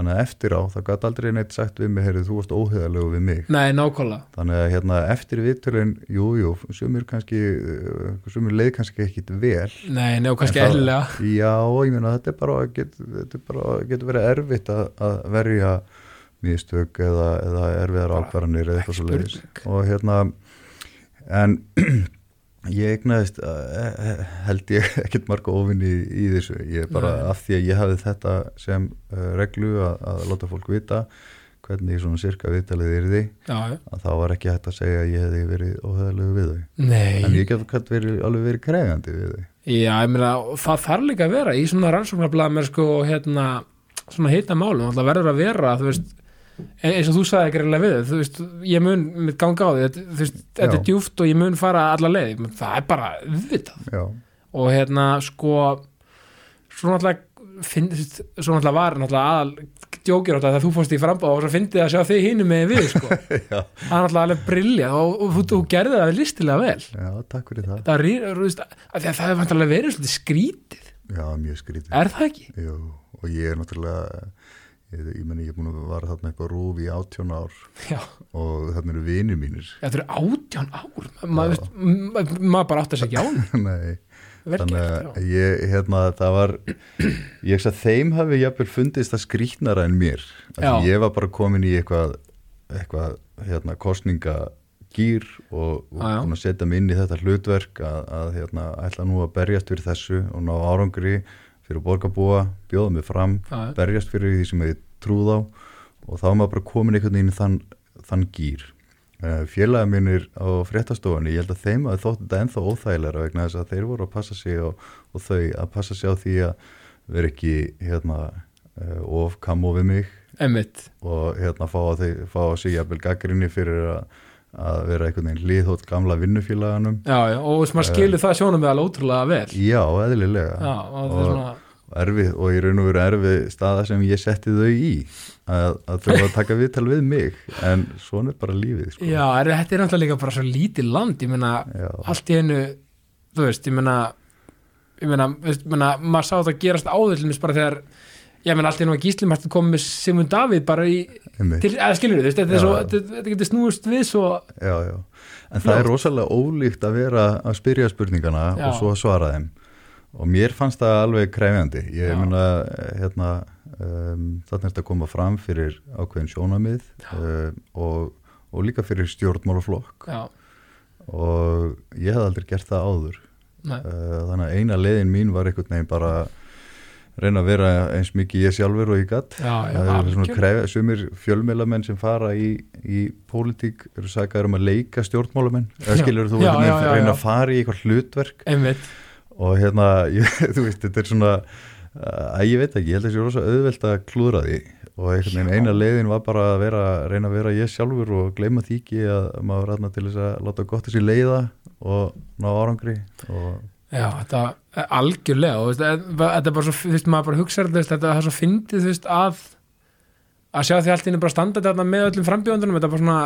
þannig að eftir á það gæti aldrei neitt sagt við mig heyrðu þú varst óheðalegu við mig. Nei, nákvæmlega. Þannig að hérna eftir viðtölin jú, jú, sumir kannski eh, sumir leið kannski ekkit vel. Nei, og kannski eðlilega. Já, ég meina þetta er bara, get, þetta er bara getur verið erfitt að, að verja mistök eða, eða erfiðar ákvarðanir eða eitthvað svo leiðis og hérna en ég egnaðist uh, held ég ekkert marga ofinni í, í þessu. Ég bara Nei. af því að ég hafði þetta sem uh, reglu að, að láta fólk vita hvernig svona sirka viðtalið er því Já, já, að þá var ekki hægt að segja að ég hefði verið óhæðalegu við þau. Nei. En ég get kannski verið, alveg verið kregandi við þau. Já, ég meina, það þarf líka að vera í svona rannsóknarblæðum er sko hérna svona heita málum, það verður að vera þú veist, eins og þú sagði ekki reynilega við þig, þú veist, ég mun mitt ganga á því þú veist, þetta er djúft og ég mun fara alla leið, það er bara viðvitað og hérna sko svo náttúrulega finn, þú veist, svo náttúrulega var náttúrulega aðal djókir á þetta þegar þú fórst í frambáð og svo fyndið að sjá þig hinu með við sko. það er náttúrulega alveg brilja og, og, þú- þú gerði það listilega vel. Já, takk fyrir það. Það rý- þú veist, að að það er vantarlega verið skrítið, Já, mjög skrítið. Er það ekki? Jú, og ég er náttúrulega ég, ég meni ég er búin að vara þarna eitthvað rúf í átjón ár. Já, og þarna eru vinir mínir. Þetta eru átján ár? Maður, ma- maður bara átt að segja án Nei, vel þannig að ég, hérna, það var ég ekki að þeim hafi jafnvel fundist það skrítnara en mér. Ég var bara komin í eitthvað eitthvað, hérna, kostningagýr og, og að setja mig inn í þetta hlutverk að, að hérna, ætla nú að berjast fyrir þessu og ná árangri fyrir borgarbúa, bjóða mig fram já. berjast fyrir því sem ég trúð á og þá var maður bara komin einhvern veginn þann, þann gýr uh, félaga mínir á fréttastofunni ég held að þeim að þótt þetta ennþá óþægilega vegna þess að þeir voru að passa sig og, og þau að passa sig á því að vera ekki hérna of kamó við mig Einmitt, og hérna fá að að jafnvel gaggrinni fyrir að, að vera einhvern veginn hlýðhótt gamla vinnufélaganum. Já, já, og maður skilur það sjónum með alveg ótrúlega vel. Já, eðlilega. Já, og og, svona erfið og í raun og veru erfið staða sem ég setti þau í að, að þau var að taka viðtal við mig. En svona er bara lífið sko. Já, er, þetta er náttúrulega líka bara svo lítið land ég meina, allt í einu þú veist, ég meina ég meina, veist, meina maður sá þetta gerast áður bara þegar ég meina, allt í einu að að koma með Simon Davíð bara í, skilur þú þetta, getur snúist við svo já, já. en það er rosalega ólíkt að vera að spyrja spurningana Já. og svo að svara þeim. Og mér fannst það alveg krefjandi. Ég meina hérna, um, þarna er þetta að koma fram fyrir ákveðin sjónamið uh, og, og líka fyrir stjórnmálaflokk. Og ég hef aldrei gert það áður. Uh, þannig að eina leiðin mín var einhvern veginn bara að reyna að vera eins mikið ég sjálfur og ég gatt það eru svona kref, sumir fjölmiðlamenn sem fara í, í pólitík eru sagaður um að leika stjórnmálamenn. Skilur þú Já, já, já, reyna að fara í eitthvað hlutverk. Einmitt, og hérna, ég, þú veist, þetta er svona að ég veit ekki, ég held að það sé rosa auðvelt að klúðra því. Og eina leiðin var bara að vera, reyna að vera ég sjálfur og gleyma því ekki að maður ræðna til þess að láta gott þessi leiða og ná árangri og já, þetta er algjörlega og þetta er bara svo, þú veist, maður bara hugsa þetta, er svo fyndið, þú veist, að að sjá því allt í einu bara standa þetta með öllum frambjóðundunum, þetta er bara svona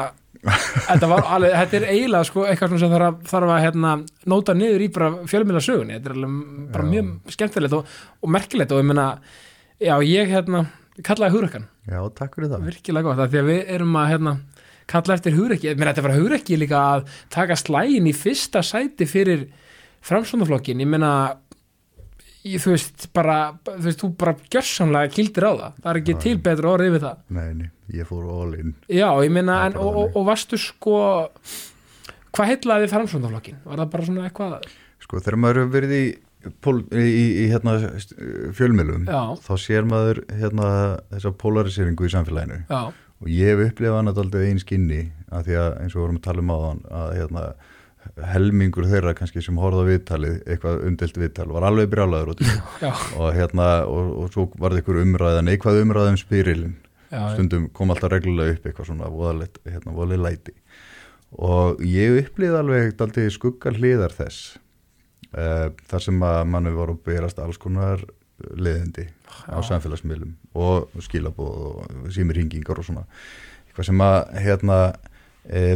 þetta var alveg, þetta er eiginlega sko eitthvað sem þarf að, þarf að hérna, nóta niður í bara fjölmiðla sögunni, þetta er alveg bara Já. mjög skemmtilegt og, og merkilegt og ég meina, já, ég hérna kallaði hugrekkan, já, takk fyrir það virkilega gott, því að við erum að hérna, kalla eftir hugrekki, ég meina þetta var hugrekki líka að taka slægin í fyrsta sæti fyrir framsvöndaflokkin, ég meina þú veist, bara þú veist, þú bara gjörsamlega kildir á það. Það er ekki til betur orðið við það. Nei, nei, ég fór all in. Já, ég meina, en, og, og, og varstu sko hvað heitlaði framsvöndaflokkin? Var það bara svona eitthvað? Sko, þegar maður hefur verið í, pól, í, í, hérna, fjölmiðlum Já, þá sér maður hérna, þessa polariseringu í samfélaginu. Já, og ég hef upplifað hann alltaf einn skinni að því að eins og við vorum að tala um á hann að hérna, helmingur þeirra kannski sem horfða á viðtalið, eitthvað umdelt viðtal var alveg brjálaður út og hérna og, og svo var það einhver umræða neikvað umræða um spyrilin já, stundum kom alltaf reglulega upp eitthvað svona voðalegt, hérna, voðaleg læti. Og ég upplýði alveg daldið skuggar hliðar þess uh, þar sem að mannu voru að berast alls konar leðindi á samfélagsmiðlum og skilabóð og símir hingingar og svona. Eitthvað sem að hérna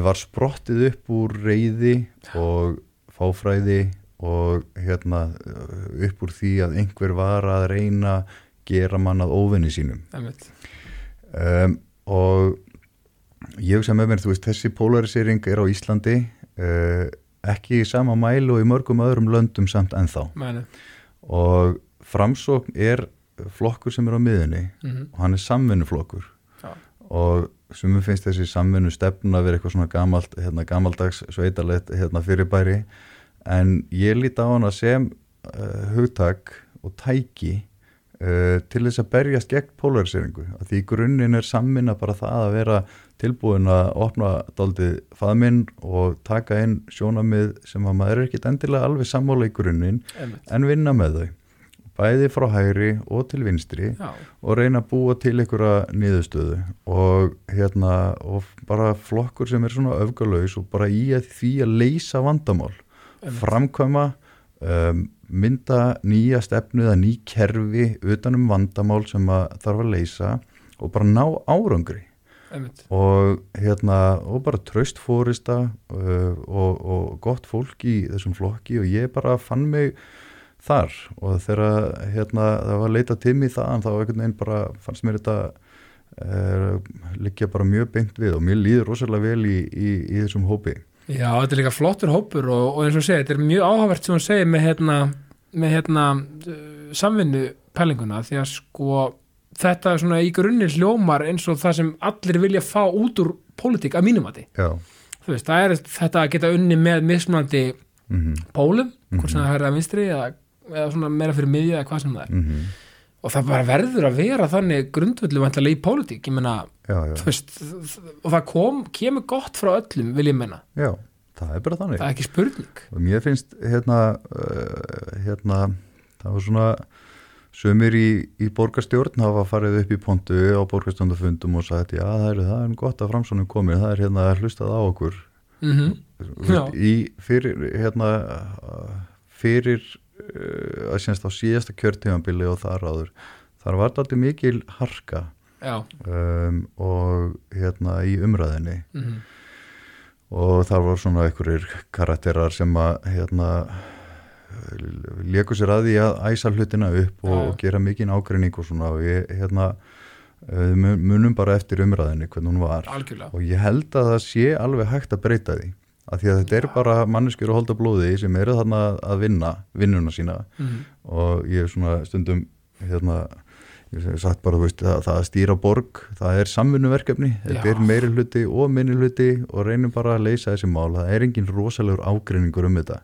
var sprottið upp úr reyði og fáfræði og hérna eh, upp úr því að einhver var að reyna gera mann að óvinni sínum. Um, og ég hugsa með mér, þú veist, þessi polarisering er á Íslandi uh, ekki í sama mælu og í mörgum öðrum löndum samt ennþá. Meni. og framsókn er flokkur sem er á miðunni Mm og hann er samvinnuflokkur. Og sem mér finnst þessi samvinnu stefna að vera eitthvað svona gamalt, hérna, gamaldags sveitalegt hérna, fyrirbæri. En ég líti á hana sem uh, hugtak og tæki uh, til þess að berjast gegn polariseringu, að því grunninn er samvinna bara það að vera tilbúin að opna daldið faðminn og taka inn sjónamið sem að maður er ekkit endilega alveg sammála í grunninn en vinna með þau bæði frá hægri og til vinstri Já, og reyna að búa til einhverja niðurstöðu og hérna og bara flokkur sem er svona öfgalaus og bara í að því að leysa vandamál. Einmitt. framkvæma um, mynda nýja stefnu eða ný kerfi utanum vandamál sem að þarf að leysa og bara ná árangri. Og hérna og bara tröst fórista uh, og, og gott fólk í þessum flokki og ég bara fann mig þar og þegar hérna það var leita til mig þaðan þá einhvern veginn bara fannst mér þetta uh, liggja bara mjög beint við og mér líður rosalega vel í, í, í þessum hópi Já, þetta er líka flottur hópur og, og eins og segja, þetta er mjög áhugavert sem hún segir með hérna, með hérna samvinnu pælinguna því að sko þetta er svona í grunni hljómar eins og það sem allir vilja fá út úr pólitík að mínumati. Já, Þú veist, það er þetta að geta unni með mismunandi mm pólum, hvort Mhm. sem það er að vinstri eða, eða svona meira fyrir miðju eða hvað sem það er. -hmm. Og það bara verður að vera þannig grundvöldu vantilega í pólitík, ég veist, og það kom, kemur gott frá öllum, vil ég menna. já, það er bara þannig Það er ekki spurning. og mér finnst hérna, uh, hérna það var svona sömur í, í borgarstjórn hafa farið upp í pontu á borgarstjórnafundum og sagt já það er, það er gott að framsónum komið það er hérna hlustað á okkur Mm veist, í fyrir hérna fyrir að sínst á síðasta kjörtímanbili og þar áður. Þar var þetta alltaf mikil harka um, og hérna í umræðinni mhm, og þar var svona einhverjir karakterar sem að hérna leku sér að því að æsa hlutina upp og, og gera mikinn ágreining og svona. Og ég hérna mun- munum bara eftir umræðinni hvernig hún var. Algjörlega. Og ég held að það sé alveg hægt að breyta því af því að þetta er bara manneskjur og holda blóði sem eru þarna að vinna vinnuna sína. Mhm, og ég er svona stundum hérna ég hef sagt bara, veist, að það að stýra borg það er samvinnuverkefni, þetta er meiri hluti og minni hluti og reynum bara að leysa þessi mál, það er engin rosalegur ágreiningur um þetta.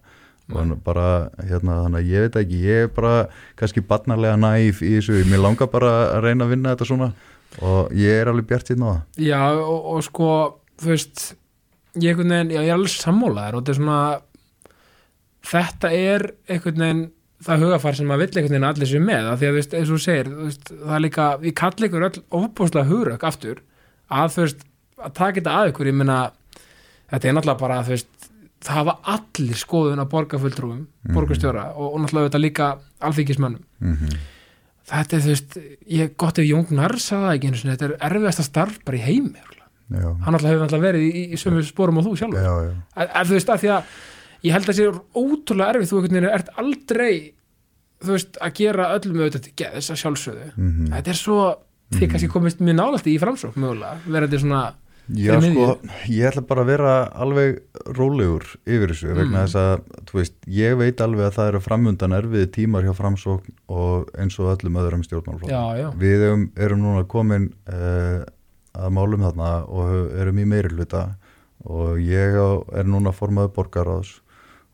Og bara, hérna, þannig að ég veit ekki ég er bara kannski barnarlega næf í þessu, mér langar bara að reyna að vinna þetta svona. Og ég er alveg bjart síðan á það. Já og, og sko þú veist ég, einhvern veginn, já, ég er alveg sammálaður og þetta er svona þetta er einhvern veginn það hugafar sem maður vill einhvern veginn að allir sér með því að þú veist, eins og þú segir veist, það er líka, við kalli ykkur öll ofbúslega hugrök aftur að þú veist að taka þetta að ykkur, ég meina þetta er náttúrulega bara, þú veist það hafa allir skoðun á borgarfulltrúum borgarstjóra og, og náttúrulega þetta líka alþykismönnum mm -hmm. þetta er þú veist, ég gott ef Jón Gnarr sagði ekki einu sinni, þetta er erfiðasta starf bara í heimi. Já, hann alltaf hefur alltaf verið í, í, sömu sporum og þú sjálfur. Já, já, að, að þú veist, að því að ég held að sé ótrúlega erfið, þú einhvern veginn ert aldrei þú veist, að gera öllum auðvitað til geðs að sjálfsögðu. Mhm. þetta er svo, því kannski komist mjög nálægt í framsók mögulega, verandi svona Já, sko, ég ætla bara að vera alveg rólegur yfir þessu Mm. vegna þess að, þú veist, ég veit alveg að það eru framundan erfiði tímar hjá framsókn og eins og öllum öðrum já, Við erum, erum núna komin uh, að málum þarna og erum í meiri hluta og ég er núna formaður borgaráðs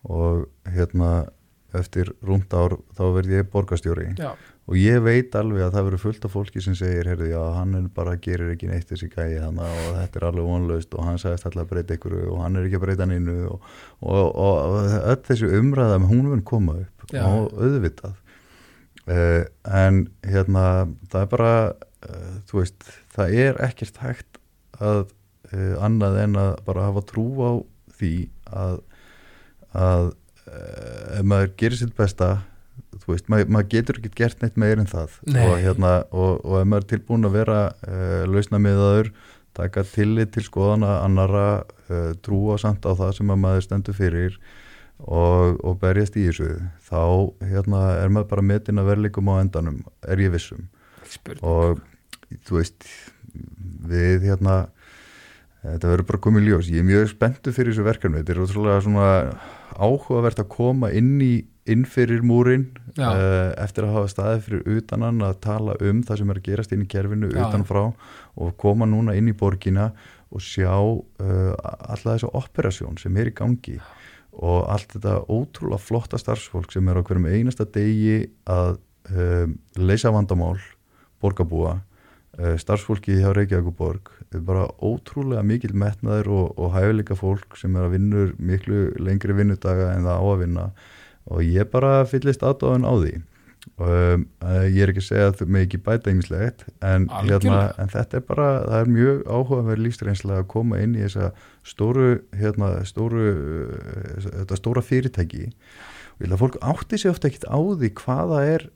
og hérna eftir rúmt ár þá verð ég borgarstjóri. Já, og ég veit alveg að það verður fullt af fólki sem segir, heyrðu, já, hann bara gerir ekki neitt þessi gæi þannig og þetta er alveg vonlaust og hann sagðist alltaf að breyta ykkur og hann er ekki að breyta neinu og, og, og, og öll þessi umræða hún mun koma upp Já. og auðvitað. Uh, en hérna það er bara, uh, þú veist það er ekkert hægt að uh, annað en að bara hafa trú á því að að uh, ef maður gerir sitt besta þú veist, maður, maður getur ekki gert neitt meir en það. Og, hérna, og, og ef maður er tilbúin að vera uh, lausna miðaður, taka tillit til skoðana annara uh, trúa samt á það sem að maður stendur fyrir og, og berjast í þessu þá hérna, er maður bara metin að verðleikum á endanum, er ég vissum. Spurning. Og þú veist við hérna þetta verður bara komið ljós, ég er mjög spenntu fyrir þessu verkefni, þetta er ótrúlega svona áhugavert að koma inn í inn fyrir múrin uh, eftir að hafa staðið fyrir utanan að tala um það sem er að gerast inn í kerfinu Já. utanfrá og koma núna inn í borgina og sjá uh, alla þessu operasjón sem er í gangi og allt þetta ótrúlega flotta starfsfólk sem er á hverjum einasta degi að um, leysa vandamál borgarbúa uh, starfsfólki hjá Reykjavíkuborg er bara ótrúlega mikil metnaður og, og hæfileika fólk sem er að vinnur miklu lengri vinnudaga en það á að vinna. Og ég bara fyllist aðdáðan á því. Um, uh, ég er ekki að segja að þau með ekki bæta yngislegt en, hérna, en þetta er bara, það er mjög áhugaverð lífsreynslega að koma inn í þessa stóru, hérna, stóru uh, þetta stóra fyrirtæki. Og ég held að fólk átti sig ofta ekkit á því hvaða er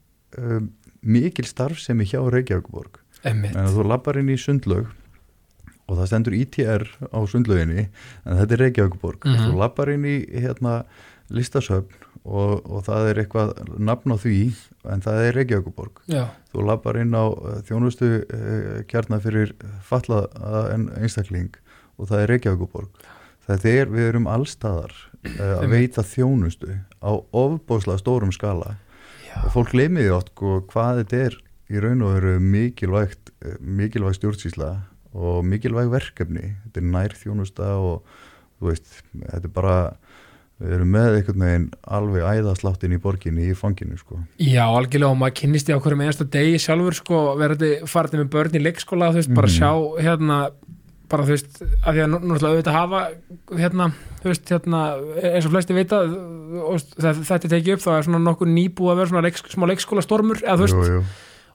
um, mikil starfsemi hjá Reykjavíkuborg Einmitt. en þú lappar inn í sundlaug og það stendur ITR á sundlauginni en þetta er Reykjavíkuborg Mhm. þú lappar inn í hérna listasöfn og, og það er eitthvað nafn á því en það er Reykjavíkuborg já, þú lappar inn á uh, þjónustu uh, kjarnar fyrir fallaða en einstakling og það er Reykjavíkuborg þetta er, við erum allstaðar uh, að veita þjónustu á ofbóðslega stórum skala. Já, og fólk gleymið átt sko, hvað þetta er í raun og veru mikilvægt mikilvæg stjórnsýsla og mikilvæg verkefni þetta er nær þjónusta og þú veist, þetta er bara við erum með einhvern veginn alveg æðasláttin í borginni í fanginu sko. já, algjörlega og maður kynnist í á hverjum einasta degi sjálfur sko, verði farið með börn í leikskóla þú veist, bara Mhm. sjá hérna bara þú veist, af því að náttúrulega auðvitað hafa hérna, þú veist, hérna eins og flesti vita og þetta tekið upp, þá er svona nokkur nýbúið að vera svona leiks, smá leikskóla stormur eða þú veist, jú, jú.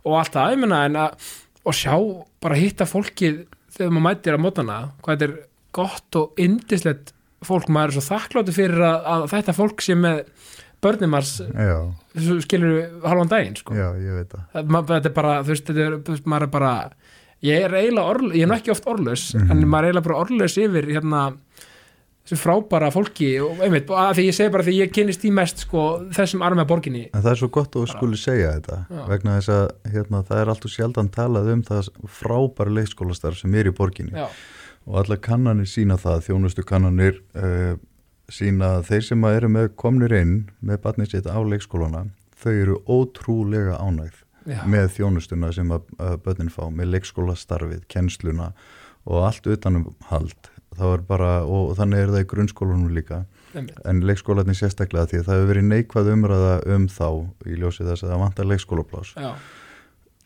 Og allt það, ég menna en að, og sjá, bara hitta fólkið þegar maður mætir að mótana hvað þetta er gott og indislegt fólk, maður er svo þakkláttu fyrir að, að þetta fólk sé með börnumars skilur halvan daginn sko. já, ég veit það ma- þetta er bara, þú veist, þetta er, veist, maður er bara ég er eiginlega orðlaus, ég er nú ekki oft orðlaus Mhm. en maður er eiginlega bara orðlaus yfir hérna, þessu frábæra fólki og einmitt, að því ég segi bara því ég kynist í mest sko, þessum arma borginni. En það er svo gott að þú skuli segja þetta Já. vegna þess að hérna, það er alltaf sjaldan talað um það frábæra leikskólastarf sem er í borginni. Já, og allar kannanir sína það, þjónustu kannanir uh, sína að þeir sem eru með komnir inn með barnið sitt á leikskólana, þau eru ótrúlega ánægð já, með þjónustuna sem að, að börnin fá, með leikskólastarfið, kennsluna og allt utanum hald. Það var bara, og þannig er það í grunnskólanum líka, einmitt, en leikskólanir sérstaklega því að það hefur verið neikvað umræða um þá í ljósið þess að það vantar leikskólaplás. já,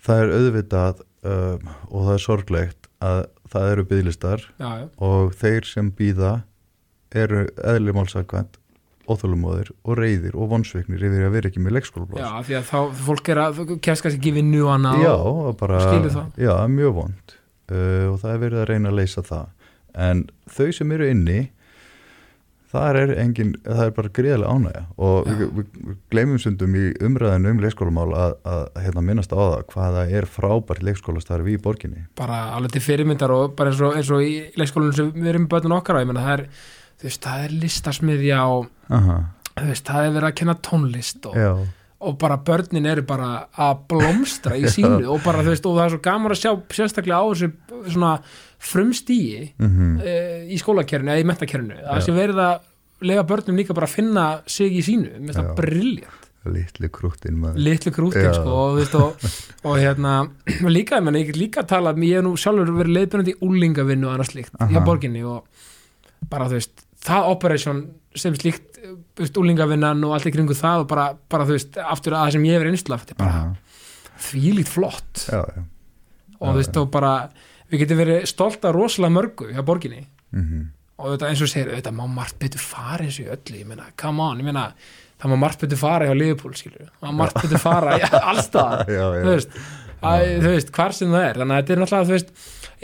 Það er auðvitað uh, og það er sorglegt að það eru bygglistar já, já, og þeir sem býða eru eðli málsakvæmt óþálumóðir og reyðir og vonsveiknir yfir að vera ekki með já, leikskólaplás því að þá fólk er að kannski ekki vinnu og annað já, og, skilur það. já, mjög vond. Uh, og það er verið að reyna að leysa það en þau sem eru inni það er engin, það er bara greiðlega ánægja. Og við, við, gleymum sundum í umræðinu um leikskólamál að, að hérna, minnast á það hvaða er frábært leikskólastarfi í borginni. Bara alveg til fyrirmyndar og bara eins og, eins og í leikskólanum sem við erum börnun okkar á, ég menna það er þú veist, það er listasmiðja og Aha, þú veist, það er verið að kenna tónlist og, og bara börnin eru bara að blómstra í sínu og bara þú veist, og það er svo gaman að sjá sérstaklega á þessu svona frumstíi mm e, í skólakerfinu eða í mentakerfinu, það Já. sé verið að lega börnum líka bara að finna sig í sínu mér finnst það Já. briljant, litli krúttin maður litlu krútin Já. sko, og, veist, og, og hérna líka, ég menna, ég get líka að tala ég hef nú sjálfur verið leiðbjörnandi í úlingavinnu og annað slíkt hjá Aha. borginni og bara þú veist, það operation sem þú veist, úlingavinnan og allt í kringu það og bara, bara þú veist aftur að það sem ég hef verið einslaf, þetta er bara Aha, þvílít flott já, já, og þú veist, og bara við getum verið stolt af rosalega mörgu hjá borginni. Mm og þetta eins og segir, þetta má margt betur fara eins og öllu, ég meina, come on, ég meina það má margt betur fara hjá Liverpool, skilur það má margt betur fara, allstað þú veist, að, þú veist, hvar sem það er. Þannig að þetta er náttúrulega, þú veist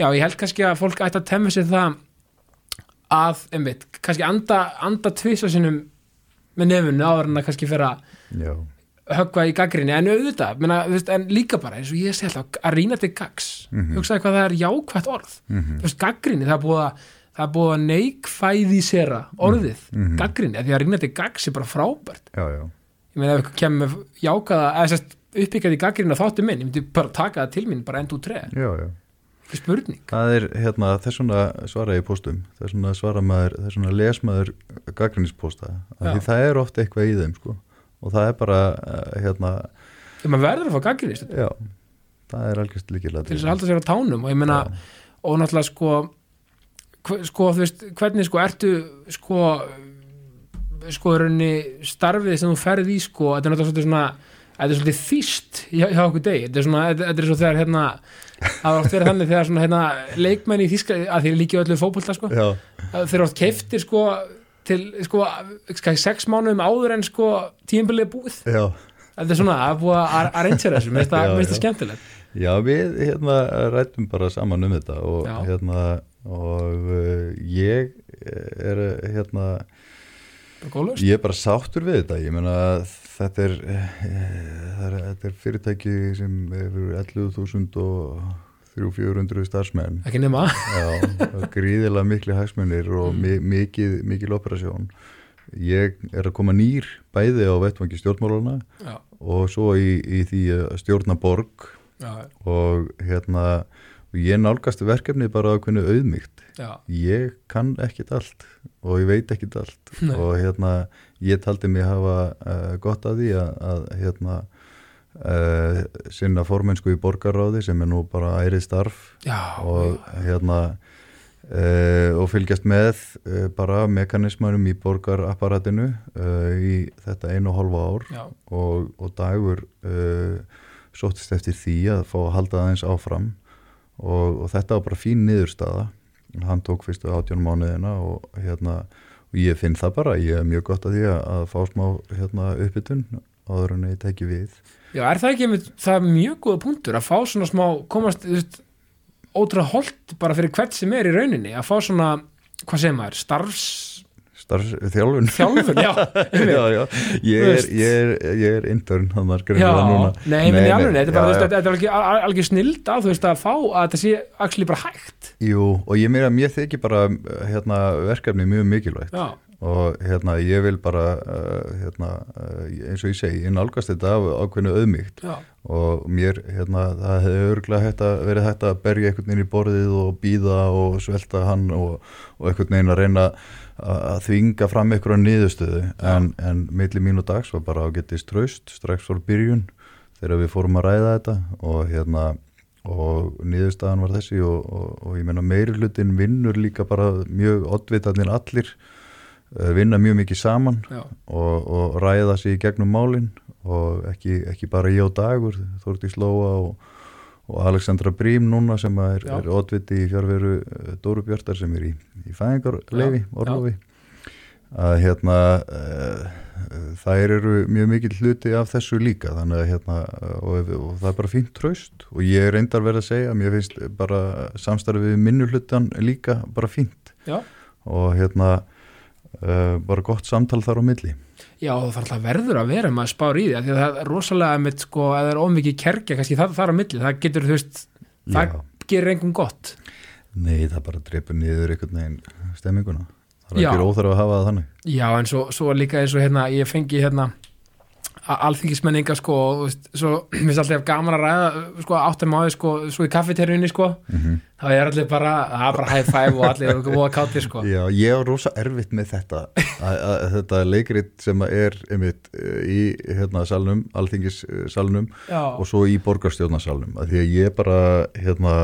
já, ég held kannski að fólk ætti að temma sér það að, einmitt, kannski anda, anda tvisa sinum með nefunu áður en að kannski fyrir að. Höggva í gaggrinni, en auðvitað menna, veist, en líka bara, eins og ég segi alltaf að rýna til gags, Mhm. hugsaði hvað það er jákvætt orð, Mhm. þú veist, gaggrinni það er búið að, það er búið að neikfæðisera orðið, Mhm. gaggrinni af því að rýna til gags er bara frábært. Já, já. ég meina ef eitthvað kemur með jákaða eða sérst uppbyggjaði gaggrinni að þáttu minn ég myndi bara taka það til mín, bara endur tre spurning, Það er, hérna, þess vegna svara ég póstum, þess vegna svara maður, þess vegna les maður gaggrinnispósta, það er ofta eitthvað í þeim, sko, og það er bara, eh, hérna, maður verður að fá stundum, já, það er algjörst líkilega. til þess að halda sér á tánum. Og ég meina, og náttúrulega sko sko, þú veist, hvernig sko ertu sko sko raunni starfið sem þú ferð í sko, þetta er náttúrulega svona þetta er svolítið þýst hjá, hjá okkur degi. Þetta er svona, þetta, er svo þegar hérna það var oft verið þannig þegar svona hérna leikmenn í þýska, að því líki öllu fótbolta sko. Já, þeir eru oft keiftir sko til sko, sex mánuðum áður en sko tímabilið er búið. Já, þetta er svona að búið að arrangera þessu. Mér finnst já. skemmtilegt. Já, við, hérna, rættum bara saman um þetta og, hérna, og uh, ég er, hérna, bara góð lausn. Ég er bara sáttur við þetta, ég meina þetta er, eh, er, þetta er fyrirtæki sem hefur 11.400 starfsmenn, ekki nema. Gríðilega mikli hagsmunir og mi mikið, mikil operasjón. Ég er að koma nýr bæði á vettvangi stjórnmálana já, og svo í, í því að stjórna borg já, og hérna, ég nálgast verkefni bara að kunni auðmygt já, ég kann ekkit allt og ég veit ekkit allt. Nei. og hérna ég taldi mig hafa uh, gott að því að, að hérna uh, sinna formensku í borgarráði sem er nú bara ærið starf já, og hérna uh, og fylgjast með uh, bara mekanismanum í borgarapparatinu uh, í þetta einu og hálfa ár já, og, og dagur sóttist eftir því að fá að halda aðeins áfram og, og þetta var bara fín niðurstaða. Hann tók fyrstu átjón mánuðina og hérna og ég finn það bara, ég er mjög gott að því að fá smá hérna, uppbytun áður en ég teki við já, er það ekki einmitt, það mjög góða punktur að fá svona smá, komast ótrúlega holt bara fyrir hvert sem er í rauninni að fá svona, hvað segir maður, starfs starfþjálfun þjálfun, já, einmitt. já, já, ég er, ég er, ég er intern þannig að Já, skrifa núna. nei, menn í alveg, þetta er bara, já, já. þetta er alveg, al- alveg snild að þú veist að fá að þetta sé actually bara hægt. Jú, og ég meira að mér þykir bara hérna, verkefni mjög mikilvægt. Já, og hérna, ég vil bara uh, hérna, uh, eins og ég segi ég nálgast þetta af ákveðnu auðmygt já, og mér, hérna, það hefði örgulega að verið hægt að berja einhvern veginn í borðið og býða og svelta hann og, og einhvern veginn að reyna að að þvinga fram einhverja niðurstöðu. En, en milli mín og dags var bara ágetist traust strax frá byrjun þegar við fórum að ræða þetta. Og hérna og niðurstaðan var þessi og, og, og ég meina meiri hlutin vinnur líka bara mjög oddvitarnir allir. eh, vinna mjög mikið saman og, og ræða sig í gegnum málin og ekki, ekki bara ég og Dagur Þórdís Lóa og, og Alexandra Brím núna sem að er, er oddviti í fjárveru uh, Dóru Bjartar sem er í, í fæðingarleifi, Já, orlofi. Að hérna uh, þær eru mjög mikil hluti af þessu líka þannig að hérna og, og það er bara fínt traust. Og ég reyndar verið að segja mér finnst bara samstarfið við minnulutan líka bara fínt. Já. Og hérna bara gott samtal þar á milli Já, það þarf alltaf verður að vera maður spár í því því að það er rosalega með sko, að það er ómikið kerkja kannski það, er á milli, það getur þú veist það Já. gerir engum gott Nei, það bara dreipur niður einhvern veginn stemminguna. Það er Já. ekki óþarf að hafa það þannig. Já, en svo, svo líka eins og hérna ég fengi hérna alþingismenninga sko veist, svo mér finnst alltaf gaman að ræða sko áttum á því sko, svo í kaffeterjunni sko Mm þá er allir bara, er bara high five og allir eru búið að káti sko. Já, ég er rosa erfitt með þetta, að, að, þetta leikrit sem er einmitt eh, í hérna salnum, alþingissalnum og svo í borgarstjórnarsalnum. Að því að ég bara, hérna,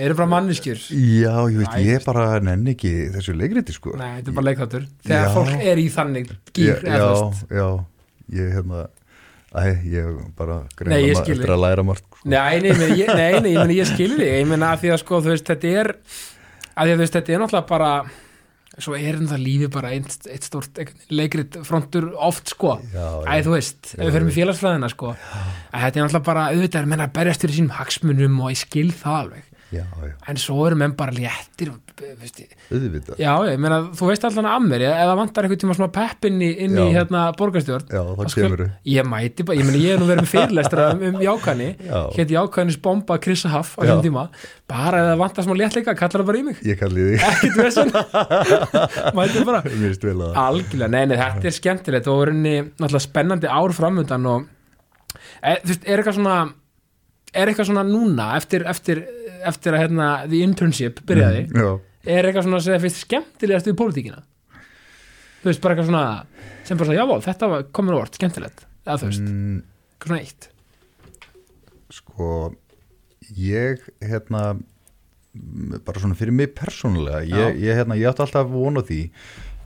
eru bara manneskjur? Já, ég veit, Æ, ég bara nenni ekki þessu leikriti, sko. Nei, þetta er bara leikþáttur. Þegar Já. fólk er í þannig gýr, já, já, ég, hérna, æ, ég bara greina maður eftir að læra margt, sko. Nei, nei, nei, ég, nei, nei, ég, ég skilur þig. Ég meina að því að sko, þú veist, þetta er að því að þú veist, þetta er náttúrulega bara svo er þetta lífi bara eitt, eitt stórt leikrit frontur oft sko, Já, já. æ, þú veist ef við ferum í félagsfræðina sko. Að þetta er náttúrulega bara, auðvitað er menna að berjast fyrir sínum hagsmunum og ég skil það alveg Já, já, en svo eru menn bara léttir auðvitað. já, ég meina, þú veist alltaf að mér það vantar eitthvað tíma svona pepp inn í, inn í hérna borgarstjórn kemur ég mæti bara, ég meina ég er nú verið með fyrirlestra um, um jákvæðni, Já. hétt jákvæðnis bomba Krissa Huff á þessum tíma. Bara það vantar smá léttleika, kallar það bara í mig. Ég kalli því, ekkert vesen. Mæti bara. Algjörlega, nei, nei, þetta er skemmtilegt og verðinni náttúrulega spennandi ár framöndan og e, þú veist, er eitthvað svona er eitthvað svona núna eftir, eftir, eftir að hérna the internship byrjaði, Já, er eitthvað svona sem þið finnst skemmtilegast við pólitíkina? Þú veist, bara eitthvað svona sem bara svona, já, þetta var komin orð, skemmtilegt. Eða þú veist, mm, eitthvað svona eitt. Sko ég hérna bara svona fyrir mig persónulega ég, ég, hérna, ég átti alltaf von á því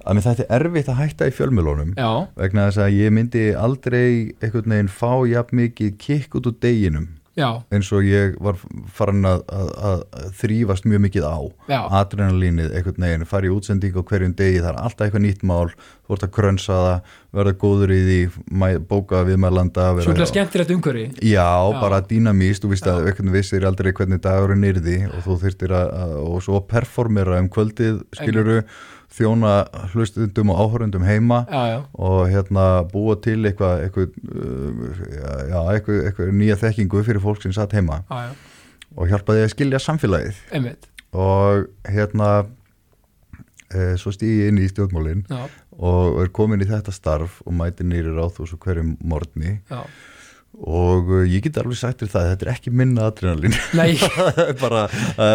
að mér þetta er erfitt að hætta í fjölmjölunum vegna þess að ég myndi aldrei einhvern veginn fá jafn mikið kikk út úr deginum já, eins og ég var farin að, að, að þrýfast mjög mikið á. Já. adrenalínið einhvern veginn, fara í útsending á hverjum degi, það er alltaf eitthvað nýtt mál þú ert að krönsa það, verða góður í því mæ- bóka viðmælanda vera- sjúklega skemmtilegt umhverfi. Já, Já. bara dýnamíst, þú veist að einhvern vissir aldrei hvernig dagurinn yrði og þú þyrtir að, og svo performera um kvöldið, skiluru þjóna hlustundum og áhörundum heima já, já, og hérna búa til eitthvað eitthvað, uh, já, eitthvað, eitthvað nýja þekkingu fyrir fólk sem satt heima. Já, og hjálpa því að skilja samfélagið. Einmitt. Og hérna e, svo stýði ég inn í stjórnmálin já, og er komin í þetta starf og mæti nýri ráðhús og hverjum morgni. Já, og uh, ég get alveg sagt þér það þetta er ekki minna adrenalín. Það er bara,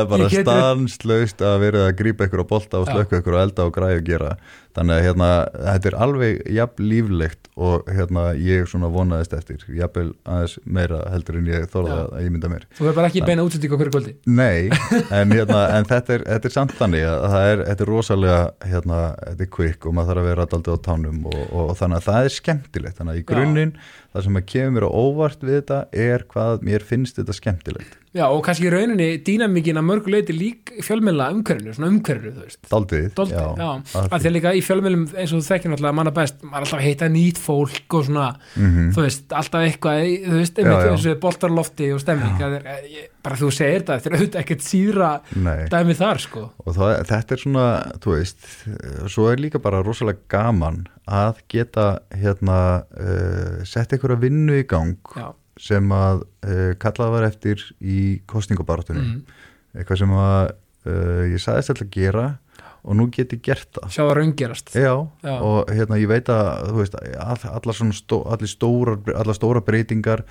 bara Ég get- stanslaust að vera að grípa ykkur á bolta og slökka ykkur og elda og græja og gera þannig að hérna, þetta er alveg jafn líflegt og hérna ég svona vonaðist eftir, jafnvel aðeins meira heldur en ég þorða Já. að ég mynda mér. Þú er bara ekki beina útsending á hverju kvöldi. Nei, en, hérna, en þetta, er, þetta er samt þannig að það er, þetta er rosalega hérna, þetta er quick og maður þarf að vera daldið á tánum og, og, og þannig að það er skemmtilegt. Þannig að í grunninn það sem að kemur mér á óvart við þetta er hvað mér finnst þetta skemmtilegt já, og kannski í rauninni dýnamíkin að mörgu leiti lík fjölmiðla umhverfinu, svona umhverfinu, þú veist. Daldið, Dóldi, já, já, að því að líka í fjölmiðlum eins og þú þekkir náttúrulega manna best, maður alltaf heita nýtt fólk og svona, þú veist, alltaf eitthvað þú veist, einmitt eins og boltarlofti og stemning, er, ég- bara þú segir þetta þetta er auðvitað ekkert síðra Nei. dæmi þar, sko. Og það, þetta er svona, þú veist svo er líka bara rosalega gaman að geta hérna uh, sett einhverja vinnu í gang já, sem að uh, kallað var eftir í kostningabartunni mm. eitthvað sem að uh, ég sagðist alltaf að gera og nú get ég gert það. Sjá það raungerast. Já, Já. og hérna ég veit að veist, all, allar svona stó, allir stórar, allar stóra breytingar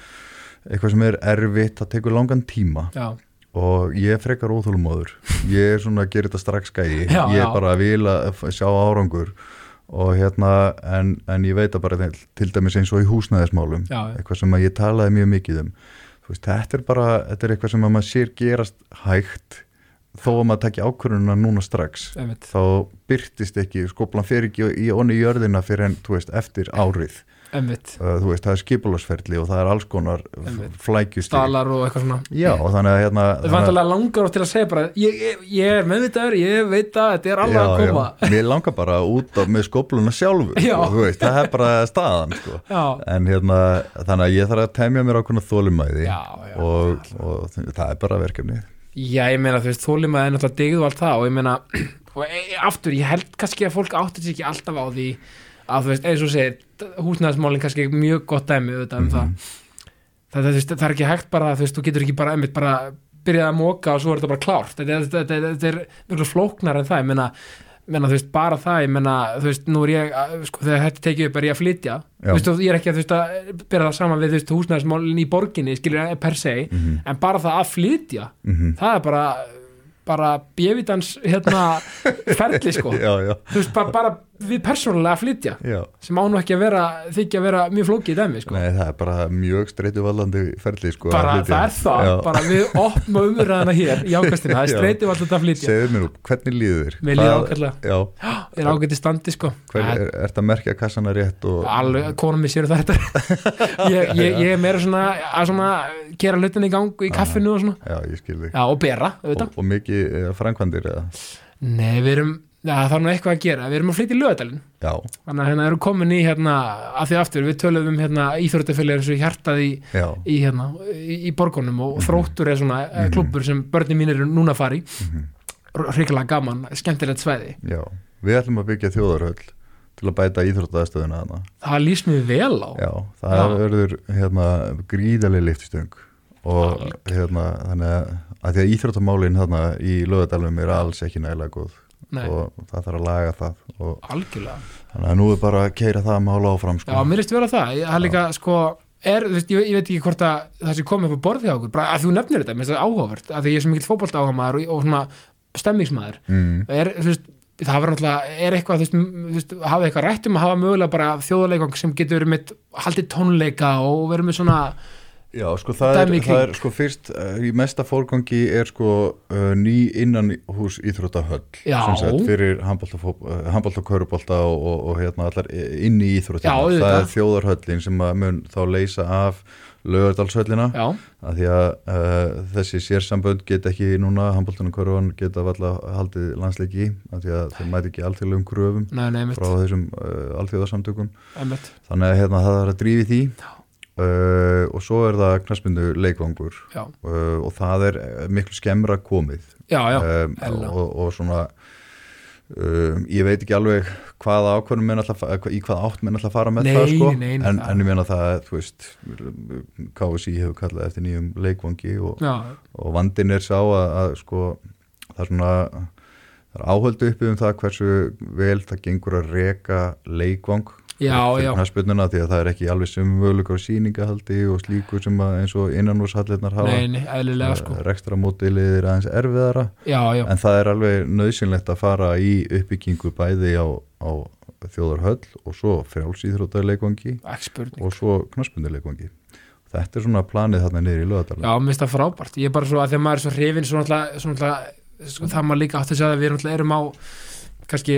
eitthvað sem er erfitt, það tekur langan tíma. Já, og ég frekar óþólumóður ég er svona að gera þetta strax Já, ég er bara að vilja f- sjá árangur og hérna en, en ég veit að bara til, til dæmis eins og í húsnæðismálum Já, já. eitthvað sem ég talaði mjög mikið um veist, þetta er bara, þetta er eitthvað sem að maður sér gerast hægt þó að maður tekja ákvörðununa núna strax einmitt þá byrtist ekki, skoplan fer ekki í onni jörðina fyrir en, þú veist, eftir árið uh, þú veist, það er skipularsferli og það er alls konar flækjustig. Stalar og eitthvað svona. Já, og þannig að hérna það er vantilega langar oft til að segja bara ég, ég, ég er meðvitaður, ég veit að þetta er alveg að koma. Já, mér langar bara út á, með skopluna sjálfur Já. og veist, það er bara staðan sko. já, en hérna, þannig að ég þarf að temja mér ákveðna þólumæði já, já og, og það er bara verkefni Já, ég meina, þú veist, þólimaði er náttúrulega digð og allt það og ég meina, og e, aftur, ég held kannski að fólk áttir sig ekki alltaf á því að, þú veist, eins og segir, húsnæðismálin kannski mjög gott dæmi auðvitað um það. Það, það, þú veist, það er ekki hægt bara, þú veist, þú getur ekki bara, einmitt bara byrjað að móka og svo er þetta bara klárt. Þetta, þetta, þetta, þetta er mjög flóknar en það, ég meina, meina, þú veist, bara það, ég meina, þú veist, nú er ég, sko, þegar þetta tekið upp er ég að flytja, Já. þú veist, og ég er ekki að, þú veist, að byrja það saman við, þú veist, húsnæðismálin í borginni, skilur, per se, en bara það að flytja, Mhm. það er bara bara bjöfitans hérna ferli sko Já, já, þú veist bara, bara við persónulega að flytja já. sem á nú ekki að vera, þykja að vera mjög flókið í dæmi sko. Nei, það er bara mjög streytuvallandi ferli sko, bara að flytja. það er það, Já. bara við opnum umræðana hér í ákastinu, það er alltaf að flytja. Segðu mér nú, hvernig líður þér? Mér líður ágætlega. Já, er ágætt í standi sko. Hver, er, er það að merkja kassana rétt og alveg, konum mér sér þetta. Ég, ég, ég er meira svona að svona gera hlutin í gang í kaffinu og svona. Já, ég og bera, og, auðvitað. Og mikið eh, framkvæmdir nei, við erum, já, það er nú eitthvað að gera. Við erum að flytja í lögadalinn Já, þannig að hérna erum komin í hérna að því aftur, við töluðum um hérna íþróttafélag eins og hjartað í, í hérna í, borgunum og Mhm. þróttur er svona mm klubbur sem börnin mín eru núna að fara í. Mhm. hrikalega gaman, skemmtilegt svæði. Já. Við ætlum að byggja þjóðarhöll til að bæta íþróttaðastöðuna þarna. Það lýst mér vel á. Já, það verður hérna gríðarlega liftistöng og hérna þannig að, að því að íþróttamálin hérna í lögadalum er alls ekki nægilega góð Nei, og það þarf að laga það og algjörlega. þannig að nú er bara að keira það mála áfram sko. Já, mér erst vera það, ég, líka sko er, veist, ég, ég veit ekki hvort að það sé komið upp á borðið hjá okkur, bara að þú nefnir þetta mér finnst það áhugavert, að því ég er svo mikill fótbolta áhugamaður og, og svona stemmingsmaður mm, er, veist, það var náttúrulega er eitthvað, veist, veist, hafa eitthvað rætt um að hafa mögulega bara þjóðarleikang sem getur verið með haldið tónleika og verið með svona Já, sko það er, það er sko fyrst uh, í mesta fórgangi er sko uh, ný innan hús íþróttahöll Já. sem sagt fyrir handbólta, körubólta og, og, og hérna allar inn í Já, íþróttina auðvitað. það er þjóðarhöllin sem mun þá leysa af lögardalshöllina já, að því að uh, þessi sérsambönd get ekki núna, handbóltan og körfan geta valla haldið landsleiki að því að þeir mæti ekki allþjóðlegum gröfum nei, nei, frá þessum uh, alþjóðarsamtökum einmitt. Þannig að hérna, það er að drífi því uh, og svo er það knarsmyndu leikvangur. Uh, og það er eh, miklu skemmra komið. Já, já, um, og, og svona um, ég veit ekki alveg hvaða ákvörnum menn alltaf, í hvað átt menn alltaf fara með Nei, það sko. nei, nei, en, en ég meina það, þú veist KSI hefur kallað eftir nýjum leikvangi og, og vandin er sá að, að sko það er svona það er áhöldu uppi um það hversu vel það gengur að reka leikvang knarspyrnuna því að það er ekki alveg sem möguleika á síningahaldi og slíku sem eins og innanúrshallirnar hafa nei, nei, eðlilega sko rekstra mótilið er aðeins erfiðara já, já, en það er alveg nöðsynlegt að fara í uppbyggingu bæði á, á þjóðarhöll og svo spurning og svo knarspyrnuleikvangi þetta er svona planið þarna niður í lögadalum Já, mér finnst það frábært, ég er bara svo að að maður er svo hrifin svo náttúrulega, svo náttúrulega sko, það maður líka átti að segja að við náttúrulega erum á kannski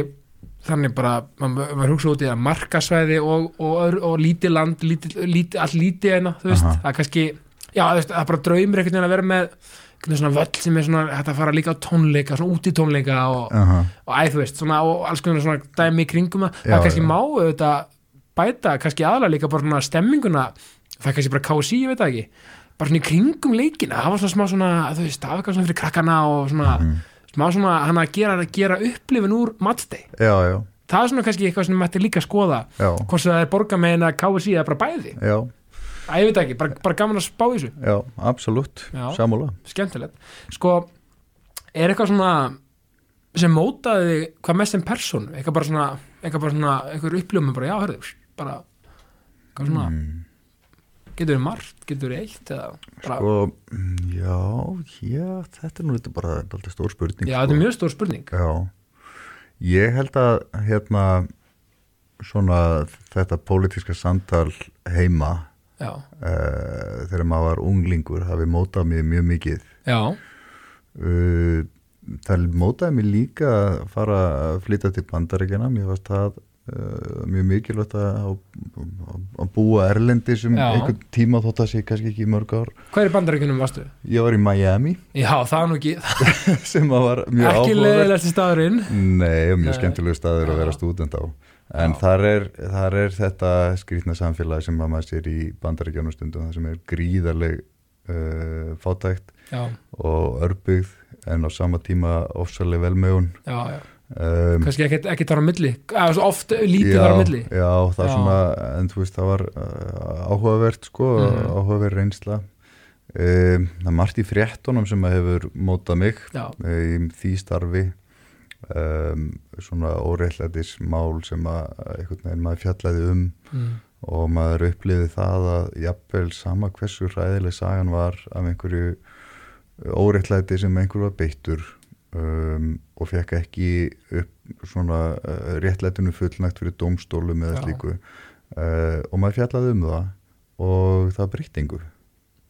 þannig bara maður, maður hugsa út í það markasvæði og, og, og, og lítið land lítið, lítið, allt lítið eina, þú veist, Aha. það er kannski já, veist, það er bara draumur einhvern veginn að vera með svona völl sem er svona að fara líka á tónleika, svona út í tónleika og, Aha, og æ, þú veist, svona og alls konar svona dæmi í kringum það, Já, það kannski já. má auðvitað bæta, kannski aðalega líka bara svona stemminguna, það er kannski bara KSI, ég veit það ekki, bara svona í kringum leikina, það var svona smá svona, þú veist, það var eitthvað svona fyrir krakkana og svona Mhm. Smá svona hann að gera, gera upplifin úr matsteg, það er svona kannski eitthvað sem mætti líka skoða, já, hvort sem það er borgarmegin að KSI eða bara bæði, já, að ég veit ekki, bara, bara gaman að spá þessu. Já, absolutt, Já. sammála. skemmtilegt. Sko, er eitthvað svona sem mótaði þig hvað mest sem person eitthvað bara svona, eitthvað bara svona eitthvað uppljómi bara, já, hörðu, bara eitthvað svona, Mm. Getur þið margt getur þið eitt Sko, mm, já, já, þetta er nú þetta bara alltaf stór spurning. já, sko. þetta er mjög stór spurning. Já, ég held að hérna svona þetta pólitíska samtal heima uh, þegar maður var unglingur hafi mótað mig mjög mikið. Já, uh, það mótaði mig líka að fara að flytja til bandaríkjana mér varst það uh, mjög mikilvægt að, að, að búa erlendi sem Já. einhvern tíma þótt að sé kannski ekki í mörg ár. Hvað er bandaríkunum varstu? ég var í Miami. Já, það er nú ekki, sem að var mjög ekki áhugaverð. leiðilegst staðurinn. Nei, mjög skemmtilegu staður að vera stúdent á. En Já. þar er, þar er þetta skrýtna samfélag sem að maður sér í bandaríkjónum stundum það sem er gríðarleg uh, fátækt já, og örbyggð en á sama tíma ofsaleg velmegun. Já, já, um, kannski ekki, þar á milli. Eða svo oft lítið þar á milli. Já, það er svona en þú veist, það var uh, áhugavert sko, Mhm. áhugaverð reynsla. Um, það er margt í fréttunum sem hefur mótað mig í því starfi. Um, svona óreitlætis mál sem að einhvern veginn maður fjallaði um mm, og maður uppliði það að jafnvel sama hversu hræðileg sagan var af einhverju óreitlæti sem einhver var beittur um, og fekk ekki upp svona uh, réttlætinu fullnægt fyrir dómstólum eða Já. slíku. Uh, og maður fjallaði um það og það breytingu.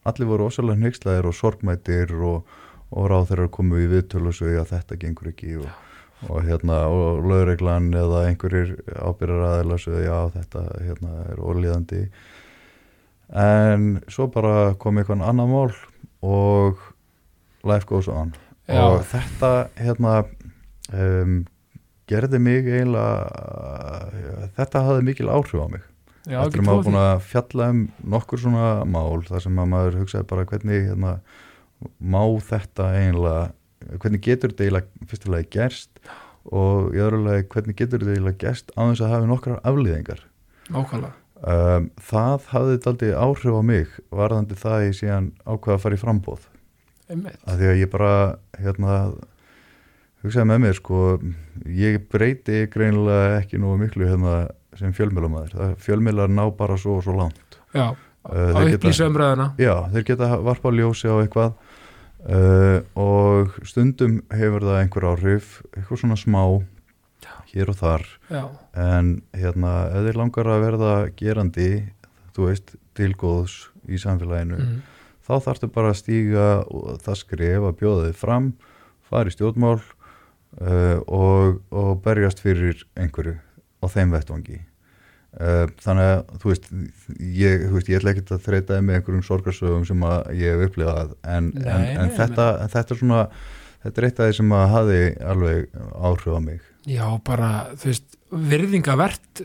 Allir voru ósæðlega hneykslaðir og sorgmætir og, og ráð þeirra komu í viðtölu og sögja að þetta gengur ekki og, og hérna og lögreglan eða einhverjir ábyrjar aðeila sögja já þetta hérna er ólíðandi en svo bara kom eitthvað annað mál og life goes on Já. og þetta hérna um, gerði mig eiginlega þetta hafði mikil áhrif á mig. Já, ekki að maður búin að fjalla um nokkur svona mál þar sem að maður hugsaði bara hvernig hérna, má þetta eiginlega hvernig getur þetta eiginlega fyrstulega gerst? Og í öðru lagi hvernig getur þetta eiginlega gerst á þess að hafi nokkrar aflýðingar um, það hafði þetta aldrei áhrif á mig varðandi það ég síðan ákveða að fara í frambóð að því að ég bara hérna hugsaði með mér sko ég breyti greinilega ekki nú miklu hérna sem fjölmjölamæður fjölmjölar ná bara svo og svo langt. Já, Uh, á þeir geta- upplýsa umræðuna. Já, þeir geta varpa ljósi á eitthvað. Uh, og stundum hefur það einhver áhrif eitthvað svona smá hér og þar. Já, en hérna, ef þeir langar að verða gerandi, þú veist tilgóðs í samfélaginu mm, þá þarftu bara að stíga og það skref að bjóða þig fram fara í stjórnmál uh, og, og berjast fyrir einhverju á þeim vettvangi. Uh, þannig að þú veist ég, þú veist, ég ætla ekkert að þreitaði með einhverjum sorgarsögum sem ég hef upplifað en, Nei, en, en þetta, þetta er svona þetta er eitt af því sem að hafi alveg áhrif á mig. Já, bara þú veist, virðingavert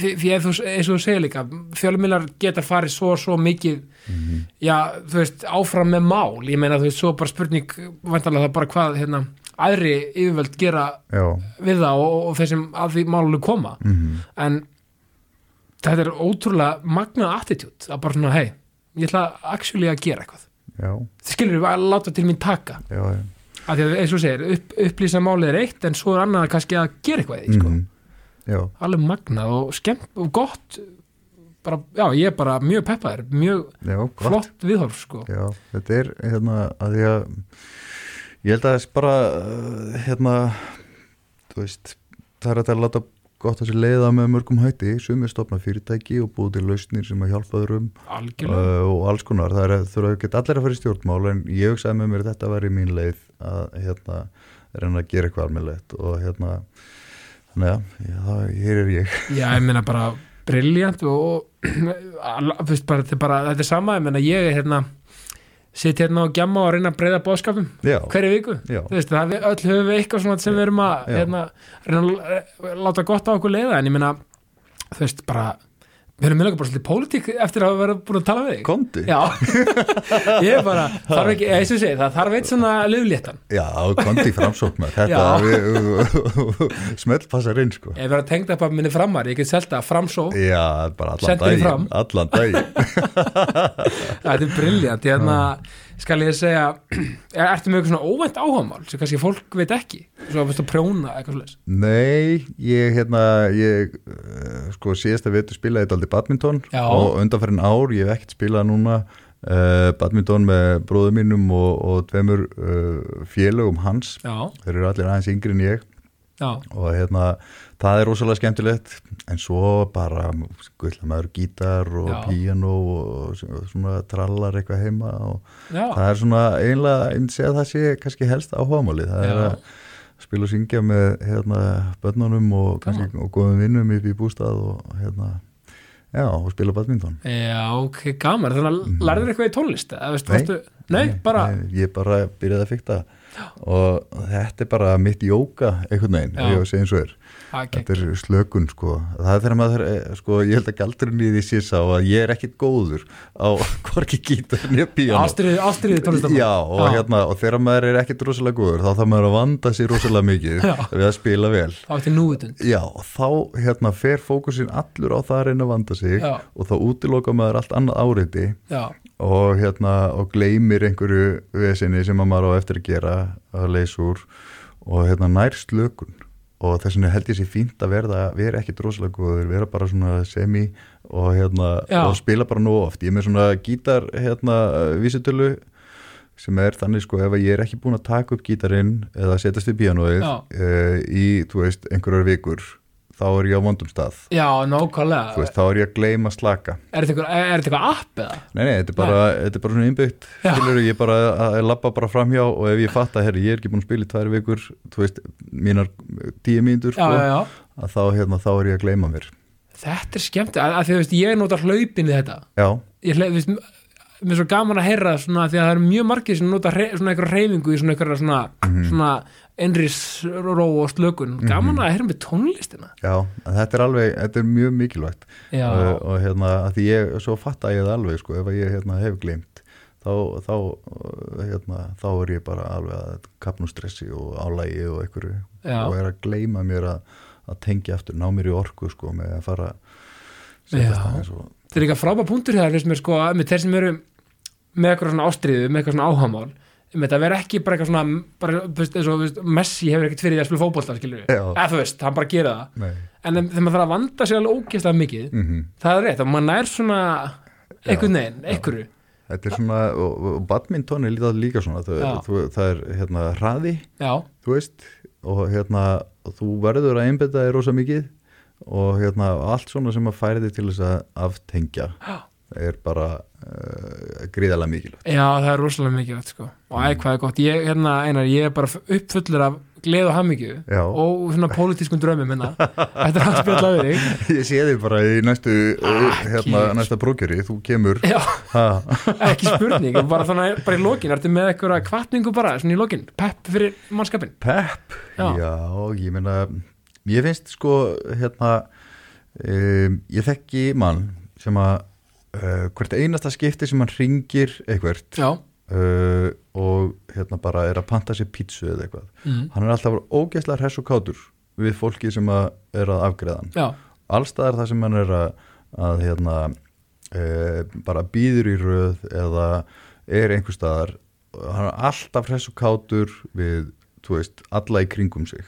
því, að þú, eins og þú segir líka fjölmiðlar geta farið svo svo mikið mm já, þú veist, áfram með mál. Ég meina, þú veist, svo bara spurning vantarlega það bara hvað, hérna, aðri yfirvöld gera já, við það og, og þeir sem að því málunum koma. Mm en þetta er ótrúlega magnað attitude að bara svona, hei, ég ætla actually að gera eitthvað. Þið skilur við að láta til mín taka. Já, að því að eins og þú segir, upp, upplýsa málið er eitt en svo er annað kannski að gera eitthvað í því, sko. Já, alveg magnað og skemmt og gott. Bara, já, ég er bara mjög peppaður mjög já, flott viðhorf sko. Já, þetta er hérna að því að ég held að þess bara uh, hérna þú veist, það er að láta gott að sér leiða með mörgum hætti. Sumir stopna fyrirtæki og búið til lausnir sem að hjálpa algjörlega. uh, og alls konar, það er þurfa ekki allir að fara í stjórnmál en ég hugsaði með mér að þetta væri mín leið að hérna reyna að gera eitthvað almennilegt og hérna já, það, hér er ég. Já, ég meina bara briljant og þú veist, bara, þetta, er bara, þetta er sama, ég meina ég er hérna sitt hérna og gjamma og reyna að breyða bóðskapum hverju viku, þú veist, það við öll höfum við eitthvað svona sem við erum að hérna, reyna að eh, láta gott á okkur leiða en ég meina, þú veist, bara við erum meðlega bara svolítið pólitík eftir að vera búin að tala við þig. Komdu. Já, ég er bara þarf ekki, eins og ég segi, það þarf eitt svona löfléttan Já, kondi framsóknar. Þetta Já. við, smelt passar inn sko. Ef vera tengd upp að minni framar, ég get selta framsó, Já, bara allan daginn. fram. Allan daginn. Þetta er briljant hérna, skal ég segja er, ertu með eitthvað svona óvænt áhagamál sem kannski fólk veit ekki, svo að prjóna eitthvað svoleiðis? Nei, ég hérna ég, uh, sko síðasta vetur spilaði þetta aldrei badminton Já. og undanferðin ár, ég hef ekkert spilað núna uh, badminton með bróðum mínum og, og tveimur uh, félögum hans, Já, þeir eru allir aðeins yngri en ég. Já, og hérna, það er rosalega skemmtilegt en svo bara guðla maður gítar og Já. píano og svona trallar eitthvað heima og já, það er svona einlega, segja að það sé kannski helst áhugamáli, það er Já. að spila og syngja með hérna börnunum og, kannski, og góðum vinnum upp í bústað og hérna já, og spila badminton já, ok, gaman þannig að lærður eitthvað í tónlist eða, veist. Nei. varstu, nei, bara nei, ég bara byrjaði að fykta og þetta er bara mitt jóka einhvern veginn, Já. ég segja eins og er þetta er slökun sko. Það er þegar maður, eh, sko, ég held að galdurinn í því sé sá að ég er ekkit góður á hvorki gítar nýja píano ástriði, ástriði tónlistamann Já, og, Hérna, og þegar maður er ekkit rosalega góður þá þarf maður að vanda sér rosalega mikið Já. við að spila vel. Já, þá hérna, fer fókusin allur á það að reyna að vanda sig Já. og þá útiloka maður allt annað áreiti já, og, hérna, og gleymir einhverju vesinni sem að maður á eftir að gera að leysa úr og hérna, nær slökun og þess vegna held ég sér fínt að verða vera ekkit rosalega góður, vera bara svona semi og, hérna, og spila bara nóg oft, ég er með svona gítar hérna, vísitölu sem er þannig sko ef ég er ekki búin að taka upp gítarinn eða setjast píanóið Já. uh, í, þú veist, einhverjar vikur þá er ég á vondum stað. Já, nákvæmlega. Þú veist, þá er ég að gleyma slaka. Er þetta eitthvað- app eða? Nei, nei, þetta er bara, þetta er bara svona innbyggt skilur ég bara að að labba bara framhjá og ef ég fatt að herri, ég er ekki búin að spila í tvær vikur þú veist, mínar tíu mínútur sko, að þá, hérna, þá er ég að gleyma mér. Þetta er skemmt að því að veist, ég nota hlaupin í þetta. Já, ég veist, mér er svo gaman að heyra svona því að það eru mjög margir sem nota hre, svona eitthvað reyfingu í svona eitthvað svona, Mhm. svona einris ró og slökun gaman að heyra með tónlistina já, þetta er alveg þetta er mjög mikilvægt uh, og hérna, því ég, svo fatt að ég það alveg sko, ef ég hérna, hef gleymt þá, þá, hérna, þá er ég bara alveg að kapnum stressi og álægi og einhverju Já. og er að gleyma mér að, að tengja aftur, ná mér í orku sko, með að fara Já. setjast aðeins og þetta er eitthvað frábæð punktur hér finnst mér sko, með þeir sem eru með eitthvað svona ástriðu, með eitthvað svona áhamál með þetta vera ekki bara eitthvað svona bara, þú veist, eins og þú veist, Messi hefur ekkert fyrir því að spila fótbolta skilur við, eða þú veist, hann bara gera það. Nei. en þegar maður þarf að vanda sig alveg ógeðslega mikið Mm það er rétt, að maður nær svona einhvern veginn, einhverju. Þetta er svona, og, og badminton er líka, líka svona, það, þú, það er hérna hraði, já, þú veist, og hérna, og þú verður að einbetta þér rosa mikið og hérna, allt svona sem að færi þig til þess að aftengja. Já. Er bara uh, gríðalega mikilvægt. já, það er rosalega mikið sko. og æ, hvað er gott, ég, hérna, einar, ég er bara uppfullur af gleð og hammingju og svona pólitískum drömmum minna þetta er að spjalla við þig. Ég sé þig bara í næstu, uh, hérna, næsta brókjari, þú kemur, ekki spurning bara þannig, bara í lokin, ertu með eitthvað kvartningu bara, svona í lokin, pepp fyrir mannskapin pepp, Já. já, ég meina, ég finnst sko, hérna, um, ég þekki mann sem að uh, hvert einasta skipti sem hann ringir eitthvert uh, og hérna bara er að panta sér pítsu eða eitthvað, mm. hann er alltaf ógeðslega hress og kátur við fólki sem að er að afgreða hann. Já, allstaðar það sem hann er að, að hérna uh, bara býður í röð eða er einhver staðar hann er alltaf hress og kátur við, þú veist, alla í kringum sig.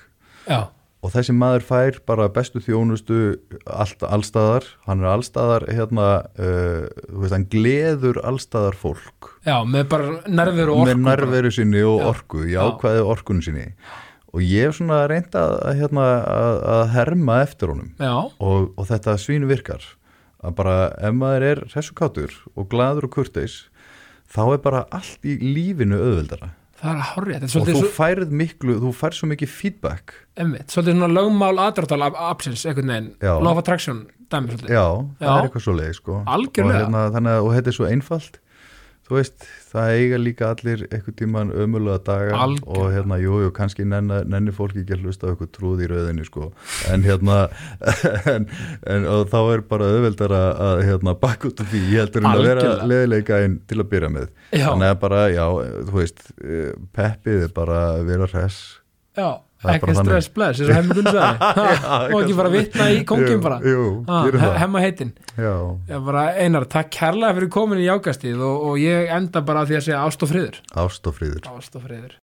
Já, og þessi maður fær bara bestu þjónustu allt, allstaðar, hann er allstaðar hérna, uh, þú veist, hann gleður allstaðar fólk. Já, með bara nervur og orku með nærveru sinni og Já. orku, Já. jákvæði orkun sinni. Og ég hef svona reynd að, hérna, að, að herma eftir honum. Já, og, og þetta svín virkar. Að bara ef maður er hressukátur og gladur og kurteis þá er bara allt í lífinu auðveldara það er að er og þú svo, færð miklu, þú færð svo mikið feedback einmitt, svolítið svona lögmál aðdráttal absins, einhvern veginn, Já. of attraction dæmi svolítið, já, Já. það er eitthvað svo leið sko. Og, hérna, þannig, og þetta er svo einfalt þú veist, það eiga líka allir einhvern tíman ömulega daga Algjörlega. og hérna, jú, jú, kannski nenni, nenni fólki ekki að hlusta eitthvað trúð í rauðinni sko, en hérna en, en þá er bara auðveldar að, hérna, bakk út af því heldur en að vera Algjörlega. leðileika inn til að byrja með Já. þannig að bara, já, þú veist eh, peppið er bara að vera hress Já, ekki stress bless eins og hemmi Gunn sagði. Ha, og ekki bara vitna í kongin Jú, bara. jú, það. hemma heitin bara Einar, takk kærlega fyrir komin í jákastið og, og ég enda bara því að segja ást og friður. Ást og friður